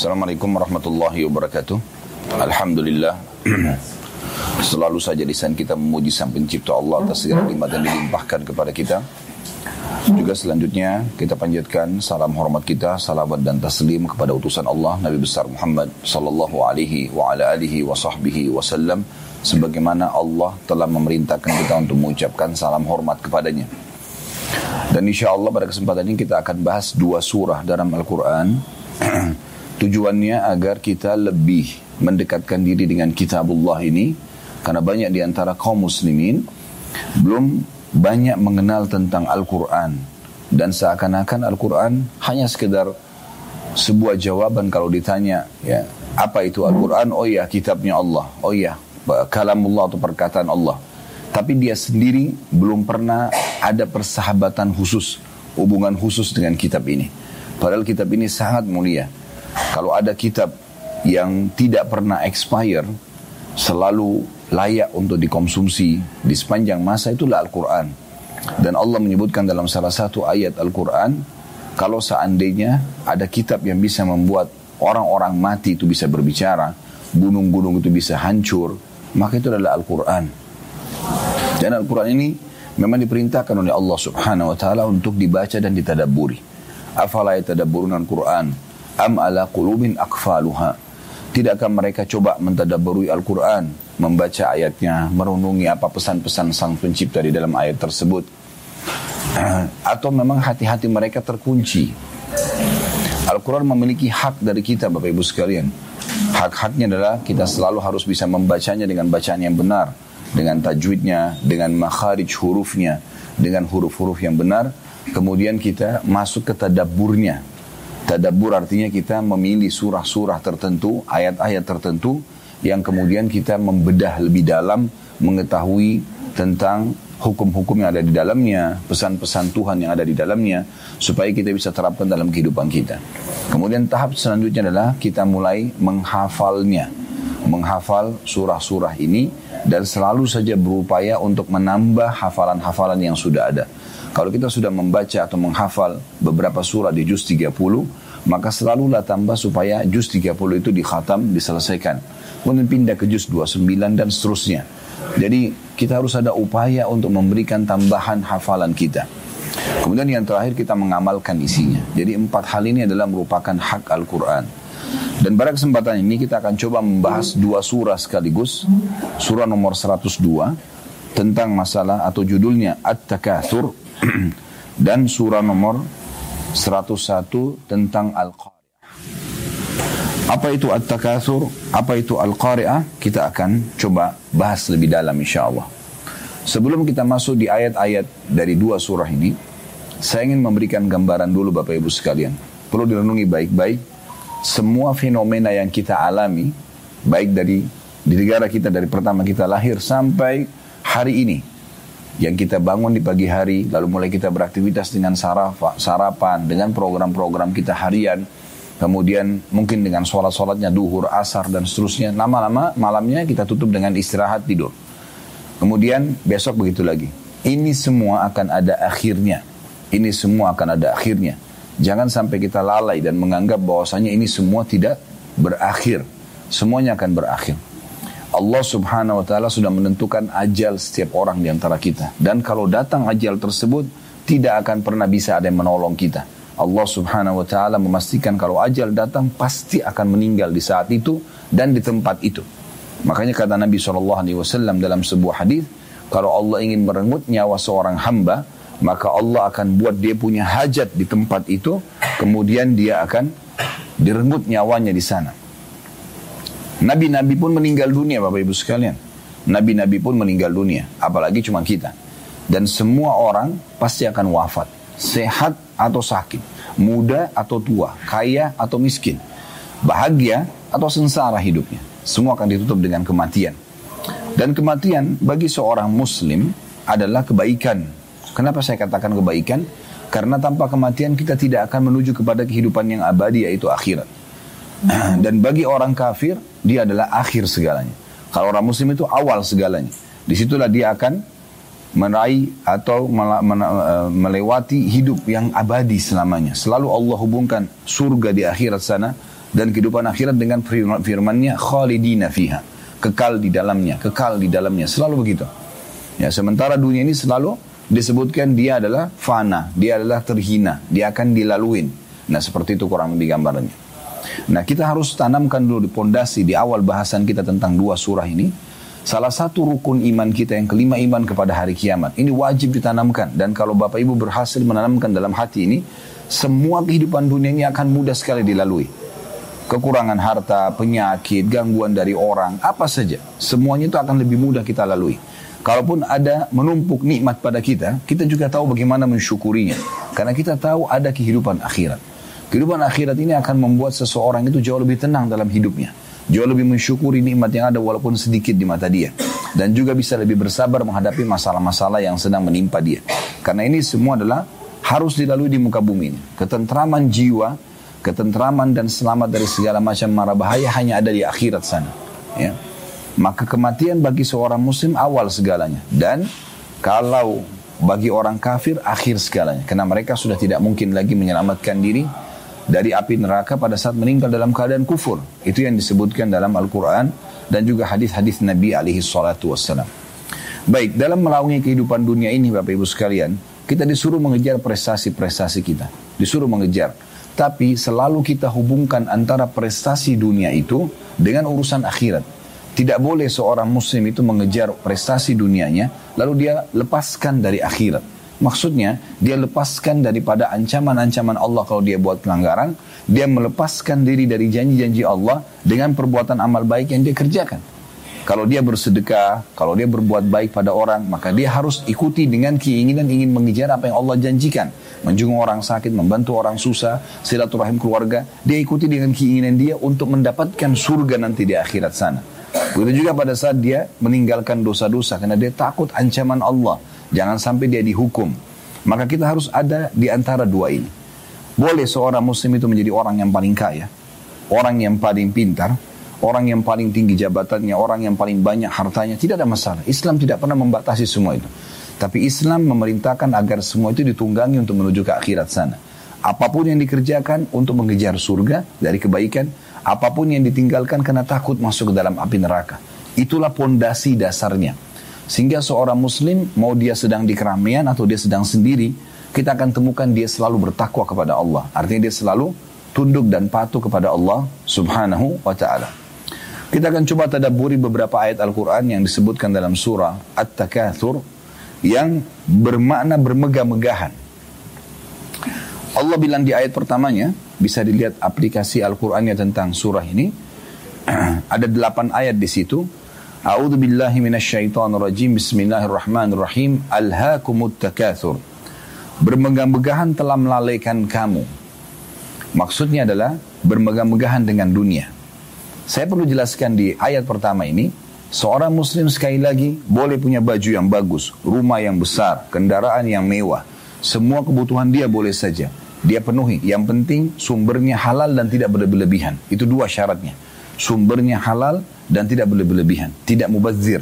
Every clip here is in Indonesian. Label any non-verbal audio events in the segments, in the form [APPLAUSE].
Assalamualaikum warahmatullahi wabarakatuh. Alhamdulillah. [CLEARS THROAT] Selalu saja lisan kita memuji sang pencipta Allah atas segala nikmat yang dilimpahkan kepada kita. Juga selanjutnya kita panjatkan salam hormat kita, salawat dan taslim kepada utusan Allah Nabi besar Muhammad sallallahu alaihi wa ala alihi wa sahbihi wasallam sebagaimana Allah telah memerintahkan kita untuk mengucapkan salam hormat kepadanya. Dan insya Allah pada kesempatan ini kita akan bahas dua surah dalam Al-Quran. [CLEARS THROAT] Tujuannya agar kita lebih mendekatkan diri dengan kitabullah ini. Karena banyak di antara kaum muslimin belum banyak mengenal tentang Al-Quran. Dan seakan-akan Al-Quran hanya sekedar sebuah jawaban kalau ditanya ya apa itu Al-Quran? Oh ya kitabnya Allah. Oh ya kalamullah atau perkataan Allah. Tapi dia sendiri belum pernah ada persahabatan khusus, hubungan khusus dengan kitab ini. Padahal kitab ini sangat mulia. Kalau ada kitab yang tidak pernah expire, selalu layak untuk dikonsumsi di sepanjang masa itulah Al-Quran. Dan Allah menyebutkan dalam salah satu ayat Al-Quran, kalau seandainya ada kitab yang bisa membuat orang-orang mati itu bisa berbicara, gunung-gunung itu bisa hancur, maka itu adalah Al-Quran. Dan Al-Quran ini memang diperintahkan oleh Allah subhanahu wa ta'ala untuk dibaca dan ditadaburi. Afala yatadabburun Al-Quran, am ala qulubin akfaluha. Tidakkah mereka coba mentadaburi Al-Quran, membaca ayatnya, merenungi apa pesan-pesan sang pencipta di dalam ayat tersebut. [CLEARS THROAT] Atau memang hati-hati mereka terkunci. Al-Quran memiliki hak dari kita Bapak Ibu sekalian. Hak-haknya adalah kita selalu harus bisa membacanya dengan bacaan yang benar. Dengan tajwidnya, dengan makharij hurufnya, dengan huruf-huruf yang benar. Kemudian kita masuk ke tadaburnya. Tadabur artinya kita memilih surah-surah tertentu, ayat-ayat tertentu yang kemudian kita membedah lebih dalam mengetahui tentang hukum-hukum yang ada di dalamnya, pesan-pesan Tuhan yang ada di dalamnya, supaya kita bisa terapkan dalam kehidupan kita. Kemudian tahap selanjutnya adalah kita mulai menghafalnya, menghafal surah-surah ini dan selalu saja berupaya untuk menambah hafalan-hafalan yang sudah ada. Kalau kita sudah membaca atau menghafal beberapa surah di juz 30, maka selalulah tambah supaya juz 30 itu dikhatam, diselesaikan. Kemudian pindah ke juz 29 dan seterusnya. Jadi kita harus ada upaya untuk memberikan tambahan hafalan kita. Kemudian yang terakhir kita mengamalkan isinya. Jadi empat hal ini adalah merupakan hak Al-Quran. Dan pada kesempatan ini kita akan coba membahas dua surah sekaligus. Surah nomor 102 tentang masalah atau judulnya At-Takathur [CLEARS THROAT] dan surah nomor 101 tentang Al-Qari'ah. Apa itu At-Takathur? Apa itu Al-Qari'ah? Kita akan coba bahas lebih dalam insya Allah. Sebelum kita masuk di ayat-ayat dari dua surah ini, saya ingin memberikan gambaran dulu Bapak Ibu sekalian. Perlu direnungi baik-baik. Semua fenomena yang kita alami, baik dari di negara kita dari pertama kita lahir sampai hari ini, yang kita bangun di pagi hari, lalu mulai kita beraktivitas dengan sarapan, dengan program-program kita harian, kemudian mungkin dengan sholat-sholatnya duhur, asar, dan seterusnya. Lama-lama malamnya kita tutup dengan istirahat tidur. Kemudian besok begitu lagi. Ini semua akan ada akhirnya. Ini semua akan ada akhirnya. Jangan sampai kita lalai dan menganggap bahwasanya ini semua tidak berakhir. Semuanya akan berakhir. Allah subhanahu wa ta'ala sudah menentukan ajal setiap orang di antara kita. Dan kalau datang ajal tersebut, tidak akan pernah bisa ada yang menolong kita. Allah subhanahu wa ta'ala memastikan kalau ajal datang, pasti akan meninggal di saat itu dan di tempat itu. Makanya kata Nabi SAW dalam sebuah hadis, kalau Allah ingin merenggut nyawa seorang hamba, maka Allah akan buat dia punya hajat di tempat itu, kemudian dia akan direnggut nyawanya di sana. Nabi-nabi pun meninggal dunia Bapak Ibu sekalian. Nabi-nabi pun meninggal dunia, apalagi cuma kita. Dan semua orang pasti akan wafat, sehat atau sakit, muda atau tua, kaya atau miskin, bahagia atau sengsara hidupnya. Semua akan ditutup dengan kematian. Dan kematian bagi seorang muslim adalah kebaikan. Kenapa saya katakan kebaikan? Karena tanpa kematian kita tidak akan menuju kepada kehidupan yang abadi yaitu akhirat. [CLEARS THROAT] Dan bagi orang kafir, dia adalah akhir segalanya. Kalau orang muslim itu awal segalanya. Di situlah dia akan meraih atau melewati hidup yang abadi selamanya. Selalu Allah hubungkan surga di akhirat sana dan kehidupan akhirat dengan firman-Nya khalidina fiha. Kekal di dalamnya, kekal di dalamnya, selalu begitu. Ya, sementara dunia ini selalu disebutkan dia adalah fana, dia adalah terhina, dia akan dilaluin. Nah, seperti itu kurang lebih gambarannya. Nah, kita harus tanamkan dulu di pondasi di awal bahasan kita tentang dua surah ini. Salah satu rukun iman kita yang kelima iman kepada hari kiamat. Ini wajib ditanamkan dan kalau Bapak Ibu berhasil menanamkan dalam hati ini, semua kehidupan dunia ini akan mudah sekali dilalui kekurangan harta, penyakit, gangguan dari orang, apa saja. Semuanya itu akan lebih mudah kita lalui. Kalaupun ada menumpuk nikmat pada kita, kita juga tahu bagaimana mensyukurinya. Karena kita tahu ada kehidupan akhirat. Kehidupan akhirat ini akan membuat seseorang itu jauh lebih tenang dalam hidupnya. Jauh lebih mensyukuri nikmat yang ada walaupun sedikit di mata dia. Dan juga bisa lebih bersabar menghadapi masalah-masalah yang sedang menimpa dia. Karena ini semua adalah harus dilalui di muka bumi ini. Ketentraman jiwa, ketentraman dan selamat dari segala macam mara bahaya hanya ada di akhirat sana. Ya. Maka kematian bagi seorang muslim awal segalanya. Dan kalau bagi orang kafir akhir segalanya. Karena mereka sudah tidak mungkin lagi menyelamatkan diri dari api neraka pada saat meninggal dalam keadaan kufur. Itu yang disebutkan dalam Al-Quran dan juga hadis-hadis Nabi alaihi salatu wassalam. Baik, dalam melalui kehidupan dunia ini Bapak Ibu sekalian, kita disuruh mengejar prestasi-prestasi kita. Disuruh mengejar tapi selalu kita hubungkan antara prestasi dunia itu dengan urusan akhirat. Tidak boleh seorang muslim itu mengejar prestasi dunianya, lalu dia lepaskan dari akhirat. Maksudnya, dia lepaskan daripada ancaman-ancaman Allah kalau dia buat pelanggaran, dia melepaskan diri dari janji-janji Allah dengan perbuatan amal baik yang dia kerjakan. Kalau dia bersedekah, kalau dia berbuat baik pada orang, maka dia harus ikuti dengan keinginan ingin mengejar apa yang Allah janjikan menjenguk orang sakit, membantu orang susah, silaturahim keluarga. Dia ikuti dengan keinginan dia untuk mendapatkan surga nanti di akhirat sana. Begitu juga pada saat dia meninggalkan dosa-dosa karena dia takut ancaman Allah. Jangan sampai dia dihukum. Maka kita harus ada di antara dua ini. Boleh seorang muslim itu menjadi orang yang paling kaya, orang yang paling pintar, orang yang paling tinggi jabatannya, orang yang paling banyak hartanya, tidak ada masalah. Islam tidak pernah membatasi semua itu. Tapi Islam memerintahkan agar semua itu ditunggangi untuk menuju ke akhirat sana. Apa pun yang dikerjakan untuk mengejar surga dari kebaikan, apa pun yang ditinggalkan karena takut masuk ke dalam api neraka. Itulah pondasi dasarnya. Sehingga seorang muslim, mau dia sedang di keramaian atau dia sedang sendiri, kita akan temukan dia selalu bertakwa kepada Allah. Artinya dia selalu tunduk dan patuh kepada Allah subhanahu wa ta'ala. Kita akan coba tadaburi beberapa ayat Al-Quran yang disebutkan dalam surah At-Takathur yang bermakna bermegah-megahan. Allah bilang di ayat pertamanya, bisa dilihat aplikasi Al-Qur'annya tentang surah ini. [CLEARS THROAT] Ada delapan ayat di situ. A'udzu billahi minasyaitonir rajim. Bismillahirrahmanirrahim. Alhaakumut takatsur. Bermegah-megahan telah melalaikan kamu. Maksudnya adalah bermegah-megahan dengan dunia. Saya perlu jelaskan di ayat pertama ini, Seorang muslim sekali lagi boleh punya baju yang bagus, rumah yang besar, kendaraan yang mewah. Semua kebutuhan dia boleh saja. Dia penuhi. Yang penting sumbernya halal dan tidak berlebihan. Itu dua syaratnya. Sumbernya halal dan tidak berlebihan. Tidak mubazir.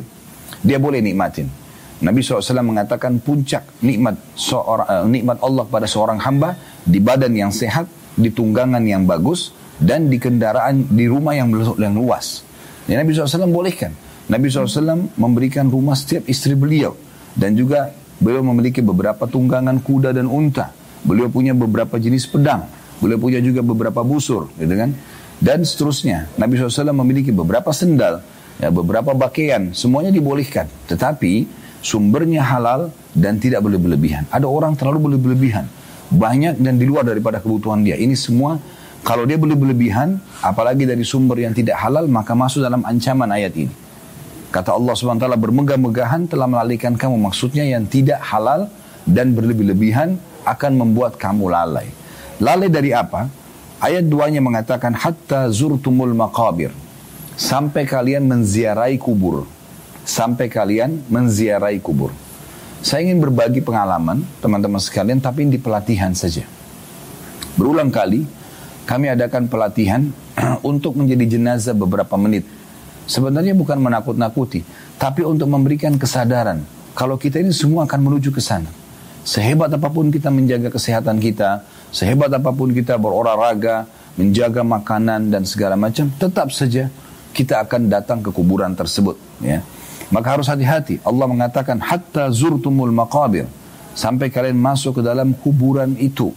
Dia boleh nikmatin. Nabi SAW mengatakan puncak nikmat seorang, uh, nikmat Allah pada seorang hamba di badan yang sehat, di tunggangan yang bagus, dan di kendaraan di rumah yang, yang luas. Ya, Nabi SAW bolehkan. Nabi SAW memberikan rumah setiap istri beliau. Dan juga beliau memiliki beberapa tunggangan kuda dan unta. Beliau punya beberapa jenis pedang. Beliau punya juga beberapa busur. Gitu kan? Dan seterusnya. Nabi SAW memiliki beberapa sendal. Ya, beberapa pakaian. Semuanya dibolehkan. Tetapi sumbernya halal dan tidak boleh berlebihan. Ada orang terlalu boleh berlebihan. Banyak dan di luar daripada kebutuhan dia. Ini semua kalau dia berlebihan, apalagi dari sumber yang tidak halal, maka masuk dalam ancaman ayat ini. Kata Allah SWT bermegah-megahan telah melalikan kamu. Maksudnya yang tidak halal dan berlebih-lebihan akan membuat kamu lalai. Lalai dari apa? Ayat duanya mengatakan hatta zurtumul maqabir. Sampai kalian menziarai kubur. Sampai kalian menziarai kubur. Saya ingin berbagi pengalaman teman-teman sekalian tapi di pelatihan saja. Berulang kali kami adakan pelatihan [CLEARS THROAT] untuk menjadi jenazah beberapa menit Sebenarnya bukan menakut-nakuti, tapi untuk memberikan kesadaran kalau kita ini semua akan menuju ke sana. Sehebat apa pun kita menjaga kesehatan kita, sehebat apa pun kita berolahraga, menjaga makanan dan segala macam, tetap saja kita akan datang ke kuburan tersebut. Ya. Maka harus hati-hati. Allah mengatakan, hatta zurtumul maqabir. Sampai kalian masuk ke dalam kuburan itu.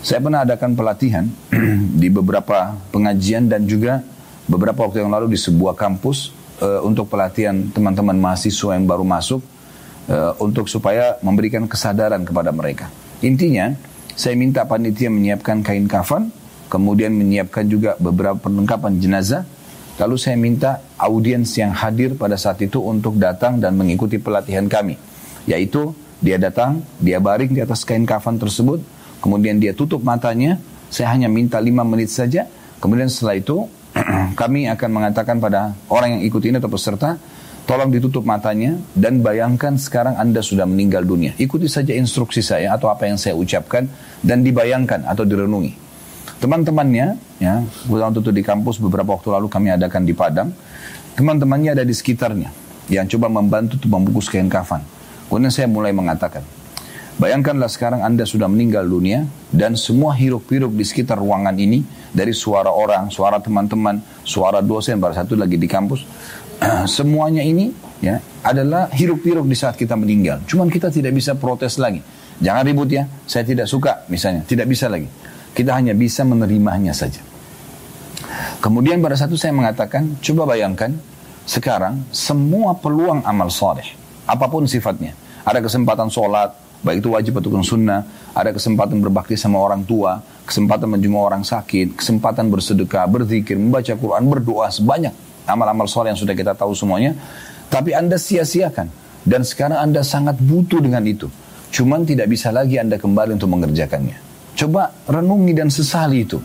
Saya pernah adakan pelatihan [CLEARS THROAT] di beberapa pengajian dan juga beberapa waktu yang lalu di sebuah kampus uh, untuk pelatihan teman-teman mahasiswa yang baru masuk uh, untuk supaya memberikan kesadaran kepada mereka. Intinya, saya minta panitia menyiapkan kain kafan, kemudian menyiapkan juga beberapa perlengkapan jenazah, lalu saya minta audiens yang hadir pada saat itu untuk datang dan mengikuti pelatihan kami, yaitu dia datang, dia baring di atas kain kafan tersebut, kemudian dia tutup matanya, saya hanya minta lima menit saja, kemudian setelah itu [CLEARS THROAT] kami akan mengatakan pada orang yang ikut ini atau peserta, tolong ditutup matanya dan bayangkan sekarang Anda sudah meninggal dunia. Ikuti saja instruksi saya atau apa yang saya ucapkan dan dibayangkan atau direnungi. Teman-temannya, ya, waktu itu di kampus beberapa waktu lalu kami adakan di Padang, teman-temannya ada di sekitarnya yang coba membantu untuk membungkus kain kafan. Kemudian saya mulai mengatakan, Bayangkanlah sekarang Anda sudah meninggal dunia dan semua hiruk-pikuk di sekitar ruangan ini dari suara orang, suara teman-teman, suara dosen pada satu lagi di kampus, [CLEARS THROAT] semuanya ini ya adalah hiruk-pikuk di saat kita meninggal. Cuman kita tidak bisa protes lagi. Jangan ribut ya, saya tidak suka misalnya, tidak bisa lagi. Kita hanya bisa menerimanya saja. Kemudian pada satu saya mengatakan, coba bayangkan sekarang semua peluang amal soleh, apa pun sifatnya. Ada kesempatan sholat, Baik itu wajib ataupun sunnah, ada kesempatan berbakti sama orang tua, kesempatan menjenguk orang sakit, kesempatan bersedekah, berzikir, membaca Quran, berdoa, sebanyak amal-amal soleh yang sudah kita tahu semuanya. Tapi Anda sia-siakan. Dan sekarang Anda sangat butuh dengan itu. Cuman tidak bisa lagi Anda kembali untuk mengerjakannya. Coba renungi dan sesali itu.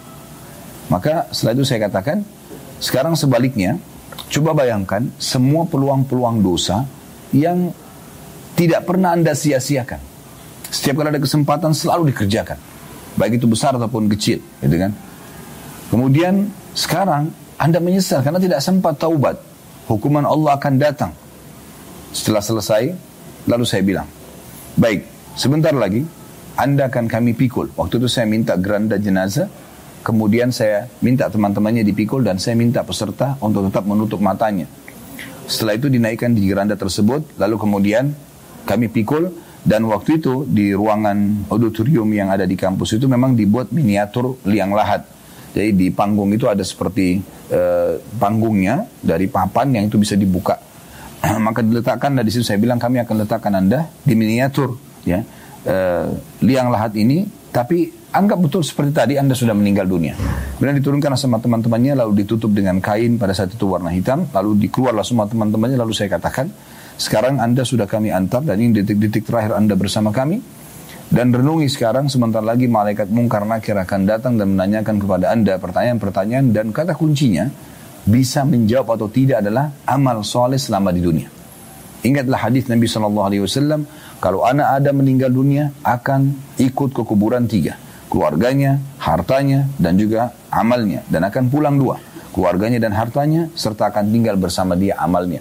Maka setelah itu saya katakan, sekarang sebaliknya, coba bayangkan semua peluang-peluang dosa yang tidak pernah Anda sia-siakan. Setiap kali ada kesempatan selalu dikerjakan. Baik itu besar ataupun kecil, gitu kan. Kemudian sekarang Anda menyesal karena tidak sempat taubat. Hukuman Allah akan datang. Setelah selesai, lalu saya bilang, baik, sebentar lagi Anda akan kami pikul. Waktu itu saya minta geranda jenazah, kemudian saya minta teman-temannya dipikul dan saya minta peserta untuk tetap menutup matanya. Setelah itu dinaikkan di geranda tersebut, lalu kemudian kami pikul dan waktu itu di ruangan auditorium yang ada di kampus itu memang dibuat miniatur liang lahat. Jadi di panggung itu ada seperti uh, panggungnya dari papan yang itu bisa dibuka. [CLEARS THROAT] Maka diletakkan di situ saya bilang kami akan letakkan Anda di miniatur ya uh, liang lahat ini tapi anggap betul seperti tadi Anda sudah meninggal dunia. Kemudian diturunkan sama teman-temannya lalu ditutup dengan kain pada saat itu warna hitam lalu dikeluarlah semua teman-temannya lalu saya katakan sekarang Anda sudah kami antar dan ini detik-detik terakhir Anda bersama kami. Dan renungi sekarang sebentar lagi malaikat mungkar nakir akan datang dan menanyakan kepada Anda pertanyaan-pertanyaan dan kata kuncinya bisa menjawab atau tidak adalah amal soleh selama di dunia. Ingatlah hadis Nabi Shallallahu Alaihi Wasallam kalau anak ada meninggal dunia akan ikut ke kuburan tiga keluarganya, hartanya dan juga amalnya dan akan pulang dua keluarganya dan hartanya serta akan tinggal bersama dia amalnya.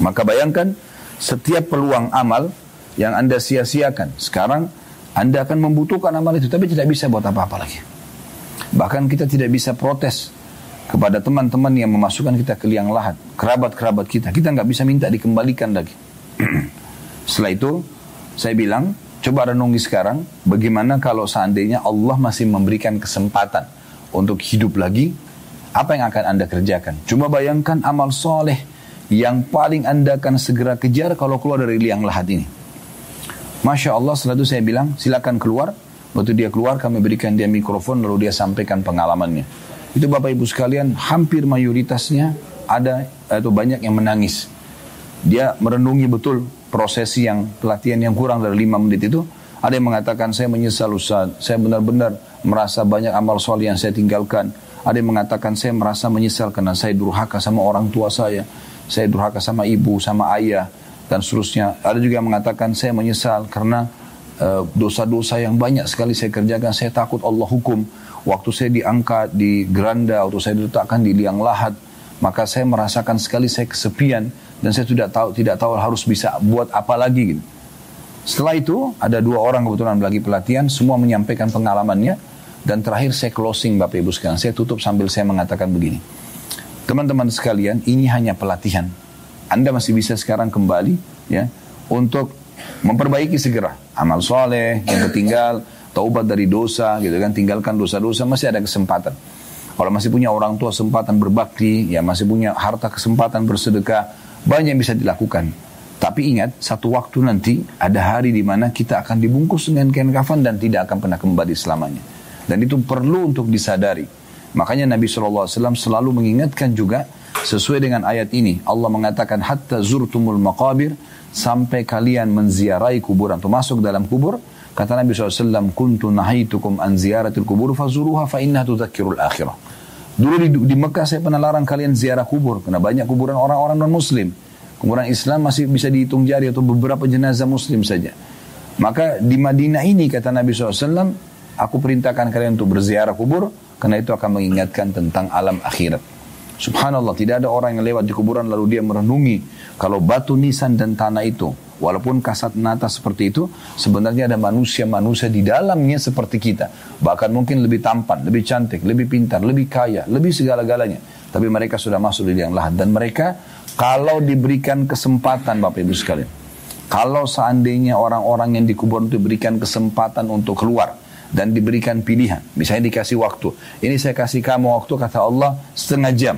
Maka bayangkan setiap peluang amal yang Anda sia-siakan. Sekarang Anda akan membutuhkan amal itu, tapi tidak bisa buat apa-apa lagi. Bahkan kita tidak bisa protes kepada teman-teman yang memasukkan kita ke liang lahat, kerabat-kerabat kita. Kita nggak bisa minta dikembalikan lagi. [CLEARS THROAT] Setelah itu, saya bilang, coba renungi sekarang, bagaimana kalau seandainya Allah masih memberikan kesempatan untuk hidup lagi, apa yang akan Anda kerjakan? Coba bayangkan amal soleh yang paling anda akan segera kejar kalau keluar dari liang lahat ini. Masya Allah setelah itu saya bilang silakan keluar. Waktu dia keluar kami berikan dia mikrofon lalu dia sampaikan pengalamannya. Itu Bapak Ibu sekalian hampir mayoritasnya ada atau banyak yang menangis. Dia merenungi betul prosesi yang pelatihan yang kurang dari lima menit itu. Ada yang mengatakan saya menyesal Ustaz, saya benar-benar merasa banyak amal soleh yang saya tinggalkan. Ada yang mengatakan saya merasa menyesal karena saya durhaka sama orang tua saya saya durhaka sama ibu, sama ayah, dan seterusnya. Ada juga yang mengatakan saya menyesal karena eh, dosa-dosa yang banyak sekali saya kerjakan, saya takut Allah hukum. Waktu saya diangkat di geranda, waktu saya diletakkan di liang lahat, maka saya merasakan sekali saya kesepian dan saya tidak tahu tidak tahu harus bisa buat apa lagi gitu. Setelah itu ada dua orang kebetulan lagi pelatihan, semua menyampaikan pengalamannya. Dan terakhir saya closing Bapak Ibu sekalian. Saya tutup sambil saya mengatakan begini. Teman-teman sekalian, ini hanya pelatihan. Anda masih bisa sekarang kembali ya untuk memperbaiki segera amal soleh yang ketinggal, taubat dari dosa gitu kan, tinggalkan dosa-dosa masih ada kesempatan. Kalau masih punya orang tua kesempatan berbakti, ya masih punya harta kesempatan bersedekah, banyak yang bisa dilakukan. Tapi ingat, satu waktu nanti ada hari di mana kita akan dibungkus dengan kain kafan dan tidak akan pernah kembali selamanya. Dan itu perlu untuk disadari. Makanya Nabi SAW selalu mengingatkan juga sesuai dengan ayat ini. Allah mengatakan hatta zurtumul maqabir sampai kalian menziarahi kuburan atau masuk dalam kubur. Kata Nabi SAW, kuntu nahitukum an ziyaratil kubur fazuruha fa inna tudhakirul akhirah. Dulu di, di Mekah saya pernah larang kalian ziarah kubur karena banyak kuburan orang-orang non muslim. Kuburan Islam masih bisa dihitung jari atau beberapa jenazah muslim saja. Maka di Madinah ini kata Nabi SAW, Aku perintahkan kalian untuk berziarah kubur karena itu akan mengingatkan tentang alam akhirat. Subhanallah, tidak ada orang yang lewat di kuburan lalu dia merenungi kalau batu nisan dan tanah itu Walaupun kasat nata seperti itu, sebenarnya ada manusia-manusia di dalamnya seperti kita. Bahkan mungkin lebih tampan, lebih cantik, lebih pintar, lebih kaya, lebih segala-galanya. Tapi mereka sudah masuk di liang lahat. Dan mereka kalau diberikan kesempatan Bapak Ibu sekalian. Kalau seandainya orang-orang yang dikubur itu diberikan kesempatan untuk keluar dan diberikan pilihan. Misalnya dikasih waktu. Ini saya kasih kamu waktu kata Allah setengah jam.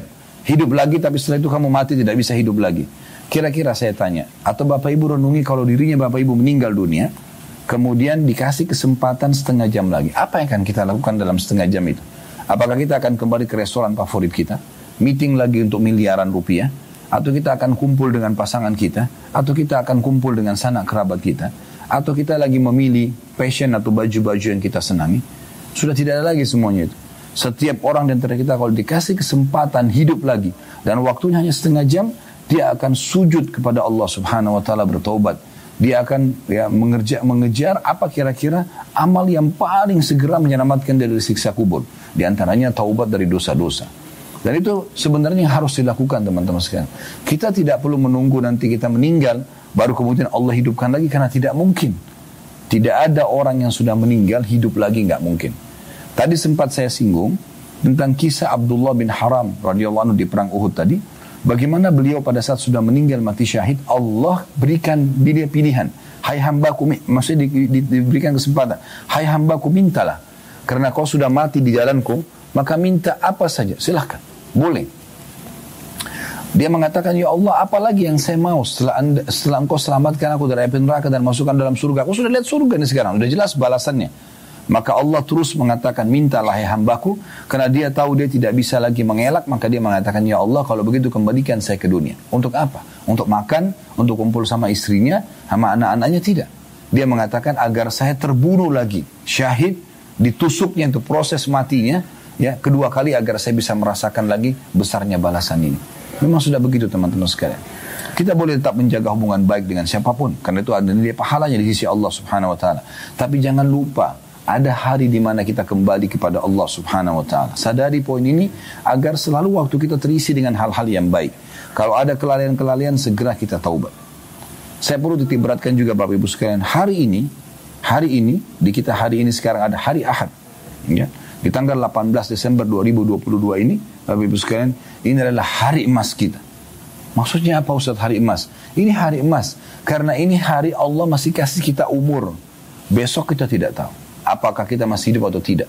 Hidup lagi tapi setelah itu kamu mati tidak bisa hidup lagi. Kira-kira saya tanya, atau Bapak Ibu renungi kalau dirinya Bapak Ibu meninggal dunia, kemudian dikasih kesempatan setengah jam lagi. Apa yang akan kita lakukan dalam setengah jam itu? Apakah kita akan kembali ke restoran favorit kita? Meeting lagi untuk miliaran rupiah? Atau kita akan kumpul dengan pasangan kita? Atau kita akan kumpul dengan sanak kerabat kita? Atau kita lagi memilih passion atau baju-baju yang kita senangi, sudah tidak ada lagi semuanya itu. Setiap orang di antara kita kalau dikasih kesempatan hidup lagi dan waktunya hanya setengah jam, dia akan sujud kepada Allah Subhanahu wa taala bertobat. Dia akan ya mengerja, mengejar apa kira-kira amal yang paling segera menyelamatkan dari siksa kubur. Di antaranya taubat dari dosa-dosa. Dan itu sebenarnya harus dilakukan teman-teman sekalian. Kita tidak perlu menunggu nanti kita meninggal baru kemudian Allah hidupkan lagi karena tidak mungkin. Tidak ada orang yang sudah meninggal hidup lagi nggak mungkin. Tadi sempat saya singgung tentang kisah Abdullah bin Haram radhiyallahu anhu di perang Uhud tadi. Bagaimana beliau pada saat sudah meninggal mati syahid, Allah berikan dia pilihan. Hai hambaku, maksudnya di, di, diberikan kesempatan. Hai hambaku mintalah. Karena kau sudah mati di jalanku, maka minta apa saja, silahkan. Boleh. Dia mengatakan, Ya Allah, apalagi yang saya mau setelah, anda, setelah engkau selamatkan aku dari api neraka dan masukkan dalam surga. Aku sudah lihat surga ini sekarang, sudah jelas balasannya. Maka Allah terus mengatakan, mintalah ya hambaku, karena dia tahu dia tidak bisa lagi mengelak, maka dia mengatakan, Ya Allah, kalau begitu kembalikan saya ke dunia. Untuk apa? Untuk makan, untuk kumpul sama istrinya, sama anak-anaknya, tidak. Dia mengatakan, agar saya terbunuh lagi, syahid, ditusuknya untuk proses matinya, ya kedua kali agar saya bisa merasakan lagi besarnya balasan ini. Memang sudah begitu teman-teman sekalian. Kita boleh tetap menjaga hubungan baik dengan siapa pun. Karena itu ada nilai pahalanya di sisi Allah subhanahu wa ta'ala. Tapi jangan lupa, ada hari di mana kita kembali kepada Allah subhanahu wa ta'ala. Sadari poin ini agar selalu waktu kita terisi dengan hal-hal yang baik. Kalau ada kelalaian-kelalaian, segera kita taubat. Saya perlu ditiberatkan juga Bapak Ibu sekalian, hari ini, hari ini, di kita hari ini sekarang ada hari Ahad. Ya, di tanggal 18 Desember 2022 ini, Bapak Ibu sekalian, ini adalah hari emas kita. Maksudnya apa Ustaz hari emas? Ini hari emas. Karena ini hari Allah masih kasih kita umur. Besok kita tidak tahu. Apakah kita masih hidup atau tidak.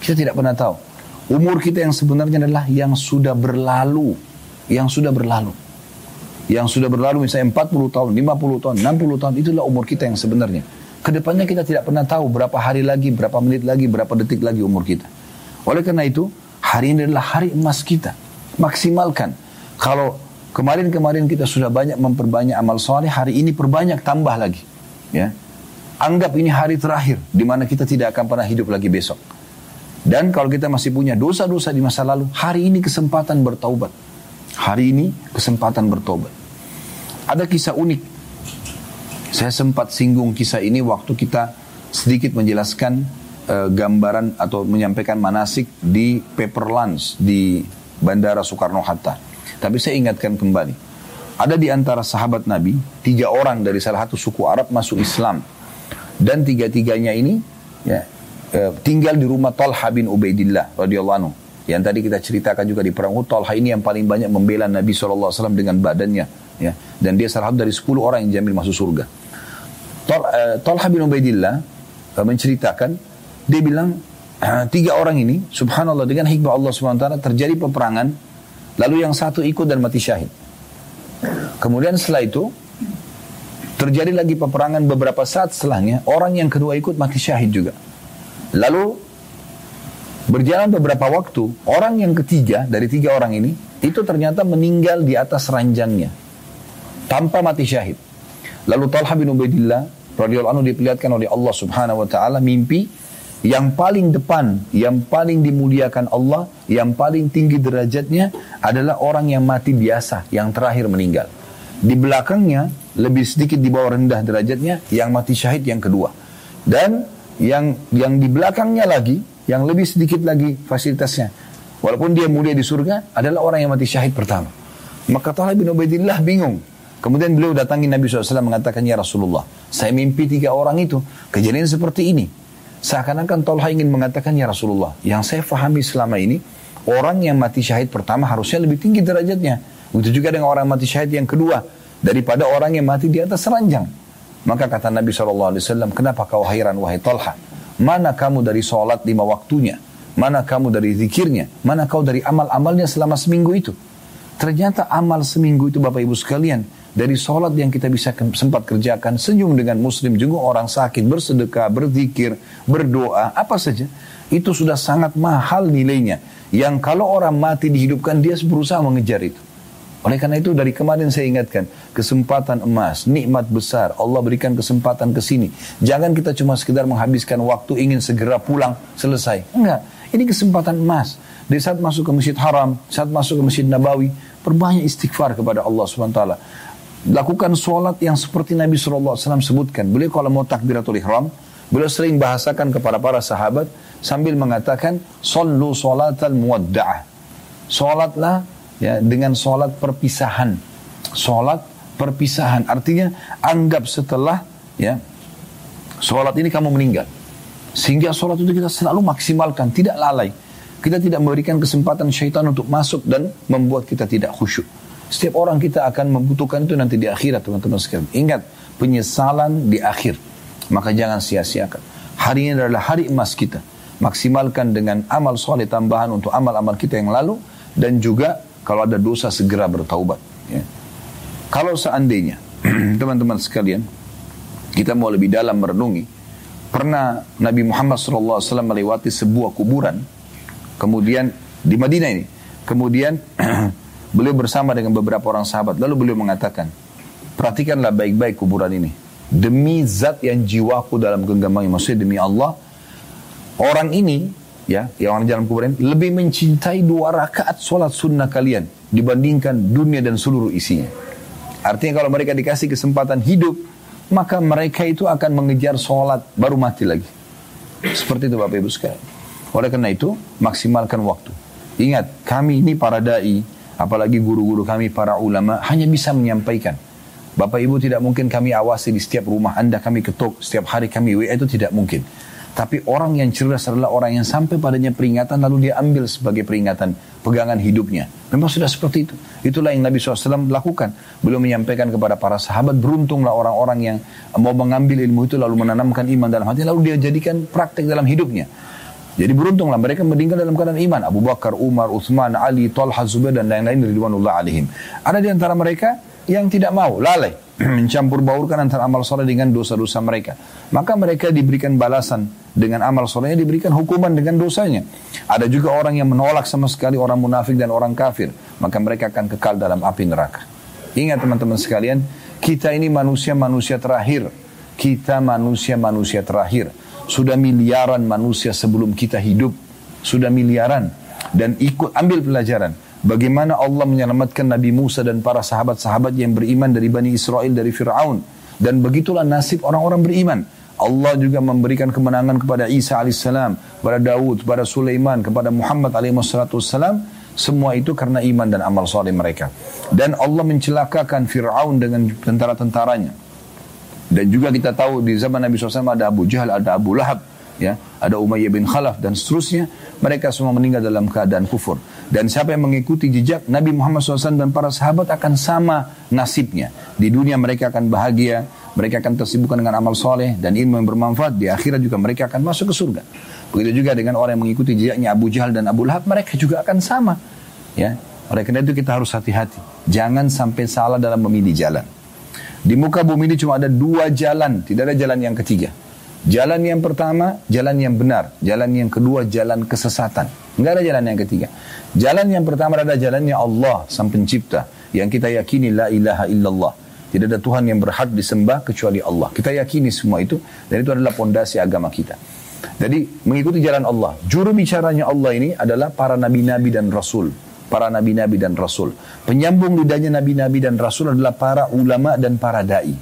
Kita tidak pernah tahu. Umur kita yang sebenarnya adalah yang sudah berlalu. Yang sudah berlalu. Yang sudah berlalu misalnya 40 tahun, 50 tahun, 60 tahun. Itulah umur kita yang sebenarnya. Ke depannya kita tidak pernah tahu berapa hari lagi, berapa menit lagi, berapa detik lagi umur kita. Oleh karena itu, hari ini adalah hari emas kita. Maksimalkan. Kalau kemarin-kemarin kita sudah banyak memperbanyak amal soleh, hari ini perbanyak tambah lagi. Ya, Anggap ini hari terakhir di mana kita tidak akan pernah hidup lagi besok. Dan kalau kita masih punya dosa-dosa di masa lalu, hari ini kesempatan bertaubat. Hari ini kesempatan bertobat. Ada kisah unik saya sempat singgung kisah ini waktu kita sedikit menjelaskan uh, gambaran atau menyampaikan manasik di paper lunch di Bandara Soekarno-Hatta. Tapi saya ingatkan kembali. Ada di antara sahabat Nabi, tiga orang dari salah satu suku Arab masuk Islam. Dan tiga-tiganya ini, ya, eh, tinggal di rumah Talha bin Ubaidillah radhiyallahu anhu. Yang tadi kita ceritakan juga di perang Uhud, Talha ini yang paling banyak membela Nabi SAW dengan badannya. ya Dan dia salah satu dari 10 orang yang jamin masuk surga. Uh, Talha bin Ubaidillah uh, menceritakan, dia bilang, tiga orang ini, subhanallah dengan hikmah Allah SWT terjadi peperangan, lalu yang satu ikut dan mati syahid. Kemudian setelah itu, terjadi lagi peperangan beberapa saat setelahnya, orang yang kedua ikut mati syahid juga. Lalu Berjalan beberapa waktu, orang yang ketiga dari tiga orang ini, itu ternyata meninggal di atas ranjangnya. Tanpa mati syahid. Lalu Talha bin Ubaidillah, radhiyallahu anhu diperlihatkan oleh Allah subhanahu wa ta'ala mimpi yang paling depan, yang paling dimuliakan Allah, yang paling tinggi derajatnya adalah orang yang mati biasa, yang terakhir meninggal. Di belakangnya, lebih sedikit di bawah rendah derajatnya, yang mati syahid yang kedua. Dan yang yang di belakangnya lagi, yang lebih sedikit lagi fasilitasnya. Walaupun dia mulia di surga, adalah orang yang mati syahid pertama. Maka Talha bin Ubaidillah bingung. Kemudian beliau datangi Nabi SAW mengatakan, Ya Rasulullah, saya mimpi tiga orang itu. Kejadian seperti ini. Seakan-akan Talha ingin mengatakan, Ya Rasulullah, yang saya fahami selama ini, orang yang mati syahid pertama harusnya lebih tinggi derajatnya. Begitu juga dengan orang mati syahid yang kedua. Daripada orang yang mati di atas ranjang. Maka kata Nabi SAW, kenapa kau hairan wahai Talha? Mana kamu dari sholat lima waktunya? Mana kamu dari zikirnya? Mana kau dari amal-amalnya selama seminggu itu? Ternyata amal seminggu itu Bapak Ibu sekalian. Dari sholat yang kita bisa sempat kerjakan. Senyum dengan muslim, juga orang sakit, bersedekah, berzikir, berdoa, apa saja. Itu sudah sangat mahal nilainya. Yang kalau orang mati dihidupkan, dia berusaha mengejar itu. Oleh karena itu dari kemarin saya ingatkan, kesempatan emas, nikmat besar, Allah berikan kesempatan ke sini. Jangan kita cuma sekedar menghabiskan waktu ingin segera pulang, selesai. Enggak, ini kesempatan emas. Di saat masuk ke Masjid Haram, saat masuk ke Masjid Nabawi, perbanyak istighfar kepada Allah SWT. Lakukan sholat yang seperti Nabi SAW sebutkan. Beliau kalau mau takbiratul ihram, beliau sering bahasakan kepada para sahabat sambil mengatakan, Sallu sholatal muwadda'ah. Sholatlah ya dengan sholat perpisahan. Sholat perpisahan. Artinya anggap setelah ya sholat ini kamu meninggal. Sehingga sholat itu kita selalu maksimalkan tidak lalai. Kita tidak memberikan kesempatan syaitan untuk masuk dan membuat kita tidak khusyuk setiap orang kita akan membutuhkan itu nanti di akhirat teman-teman sekalian. Ingat penyesalan di akhir. Maka jangan sia-siakan. Hari ini adalah hari emas kita. Maksimalkan dengan amal soleh tambahan untuk amal-amal kita yang lalu. Dan juga kalau ada dosa segera bertaubat. Ya. Kalau seandainya [CLEARS THROAT] teman-teman sekalian kita mau lebih dalam merenungi, pernah Nabi Muhammad SAW melewati sebuah kuburan, kemudian di Madinah ini, kemudian [CLEARS THROAT] beliau bersama dengan beberapa orang sahabat, lalu beliau mengatakan, perhatikanlah baik-baik kuburan ini, demi zat yang jiwaku dalam genggamannya, maksudnya demi Allah, orang ini ya yang orang jalan kuburan lebih mencintai dua rakaat sholat sunnah kalian dibandingkan dunia dan seluruh isinya. Artinya kalau mereka dikasih kesempatan hidup, maka mereka itu akan mengejar sholat baru mati lagi. Seperti itu Bapak Ibu sekalian. Oleh karena itu, maksimalkan waktu. Ingat, kami ini para da'i, apalagi guru-guru kami para ulama, hanya bisa menyampaikan. Bapak Ibu tidak mungkin kami awasi di setiap rumah Anda, kami ketuk, setiap hari kami WA itu tidak mungkin. Tapi orang yang cerdas adalah orang yang sampai padanya peringatan lalu dia ambil sebagai peringatan pegangan hidupnya. Memang sudah seperti itu. Itulah yang Nabi SAW lakukan. Beliau menyampaikan kepada para sahabat, beruntunglah orang-orang yang mau mengambil ilmu itu lalu menanamkan iman dalam hati, lalu dia jadikan praktek dalam hidupnya. Jadi beruntunglah mereka meninggal dalam keadaan iman. Abu Bakar, Umar, Uthman, Ali, Talha, Zubair dan lain-lain ridwanullah alaihim. Ada di antara mereka yang tidak mau, lalai. [CLEARS THROAT] mencampur baurkan antara amal soleh dengan dosa-dosa mereka. Maka mereka diberikan balasan dengan amal solehnya, diberikan hukuman dengan dosanya. Ada juga orang yang menolak sama sekali orang munafik dan orang kafir. Maka mereka akan kekal dalam api neraka. Ingat teman-teman sekalian, kita ini manusia-manusia terakhir. Kita manusia-manusia terakhir. Sudah miliaran manusia sebelum kita hidup. Sudah miliaran. Dan ikut ambil pelajaran Bagaimana Allah menyelamatkan Nabi Musa dan para sahabat-sahabat yang beriman dari Bani Israel dari Fir'aun. Dan begitulah nasib orang-orang beriman. Allah juga memberikan kemenangan kepada Isa alaihissalam, kepada Daud, kepada Sulaiman, kepada Muhammad alaihissalam. Semua itu karena iman dan amal soleh mereka. Dan Allah mencelakakan Fir'aun dengan tentara-tentaranya. Dan juga kita tahu di zaman Nabi SAW ada Abu Jahal, ada Abu Lahab. ya, ada Umayyah bin Khalaf dan seterusnya, mereka semua meninggal dalam keadaan kufur. Dan siapa yang mengikuti jejak Nabi Muhammad SAW dan para sahabat akan sama nasibnya. Di dunia mereka akan bahagia, mereka akan tersibukkan dengan amal soleh dan ilmu yang bermanfaat. Di akhirat juga mereka akan masuk ke surga. Begitu juga dengan orang yang mengikuti jejaknya Abu Jahal dan Abu Lahab, mereka juga akan sama. Ya, oleh karena itu kita harus hati-hati. Jangan sampai salah dalam memilih jalan. Di muka bumi ini cuma ada dua jalan, tidak ada jalan yang ketiga. Jalan yang pertama, jalan yang benar. Jalan yang kedua, jalan kesesatan. Enggak ada jalan yang ketiga. Jalan yang pertama adalah jalannya Allah, Sang Pencipta. Yang kita yakini la ilaha illallah. Tidak ada Tuhan yang berhak disembah kecuali Allah. Kita yakini semua itu. Dan itu adalah pondasi agama kita. Jadi mengikuti jalan Allah. Juru bicaranya Allah ini adalah para nabi-nabi dan rasul. Para nabi-nabi dan rasul. Penyambung lidahnya nabi-nabi dan rasul adalah para ulama dan para da'i.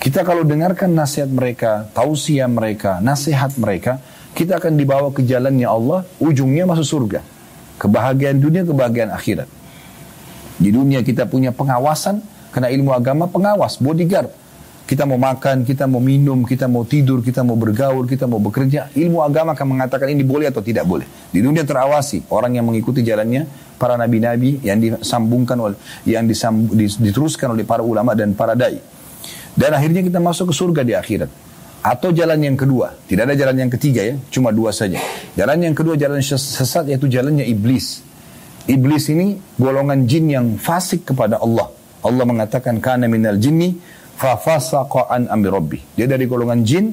Kita kalau dengarkan nasihat mereka, tausiah mereka, nasihat mereka, kita akan dibawa ke jalannya Allah, ujungnya masuk surga. Kebahagiaan dunia, kebahagiaan akhirat. Di dunia kita punya pengawasan, karena ilmu agama pengawas, bodyguard. Kita mau makan, kita mau minum, kita mau tidur, kita mau bergaul, kita mau bekerja. Ilmu agama akan mengatakan ini boleh atau tidak boleh. Di dunia terawasi, orang yang mengikuti jalannya, para nabi-nabi yang disambungkan oleh, yang disambung, diteruskan oleh para ulama dan para dai. Dan akhirnya kita masuk ke surga di akhirat. Atau jalan yang kedua. Tidak ada jalan yang ketiga ya. Cuma dua saja. Jalan yang kedua jalan sesat yaitu jalannya iblis. Iblis ini golongan jin yang fasik kepada Allah. Allah mengatakan kana minal jinni fa fasaqa an amri rabbi. Dia dari golongan jin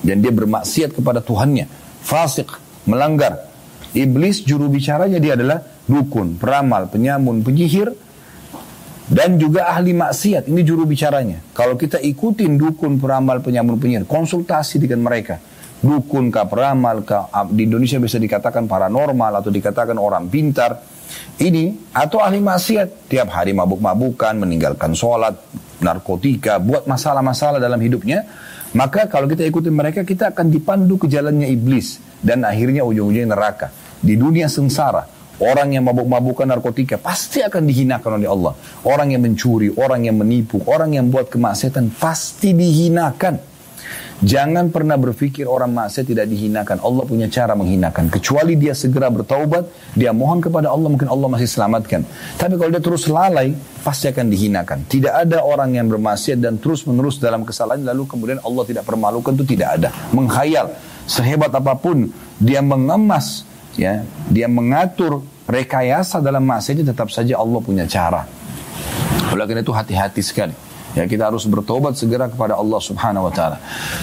dan dia bermaksiat kepada Tuhannya. Fasik, melanggar. Iblis juru bicaranya dia adalah dukun, peramal, penyamun, penyihir dan juga ahli maksiat. Ini juru bicaranya. Kalau kita ikutin dukun, peramal, penyamun, penyihir, konsultasi dengan mereka. Dukun kah, peramal kah, di Indonesia bisa dikatakan paranormal atau dikatakan orang pintar. Ini atau ahli maksiat. Tiap hari mabuk-mabukan, meninggalkan sholat, narkotika, buat masalah-masalah dalam hidupnya. Maka kalau kita ikutin mereka, kita akan dipandu ke jalannya iblis. Dan akhirnya ujung-ujungnya neraka. Di dunia sengsara. Orang yang mabuk-mabukan narkotika pasti akan dihinakan oleh Allah. Orang yang mencuri, orang yang menipu, orang yang buat kemaksiatan pasti dihinakan. Jangan pernah berpikir orang maksiat tidak dihinakan. Allah punya cara menghinakan. Kecuali dia segera bertaubat, dia mohon kepada Allah, mungkin Allah masih selamatkan. Tapi kalau dia terus lalai, pasti akan dihinakan. Tidak ada orang yang bermaksiat dan terus menerus dalam kesalahan, lalu kemudian Allah tidak permalukan, itu tidak ada. Menghayal, sehebat apa pun, dia mengemas ya dia mengatur rekayasa dalam masa ini tetap saja Allah punya cara. Oleh karena itu hati-hati sekali. Ya kita harus bertobat segera kepada Allah Subhanahu wa taala.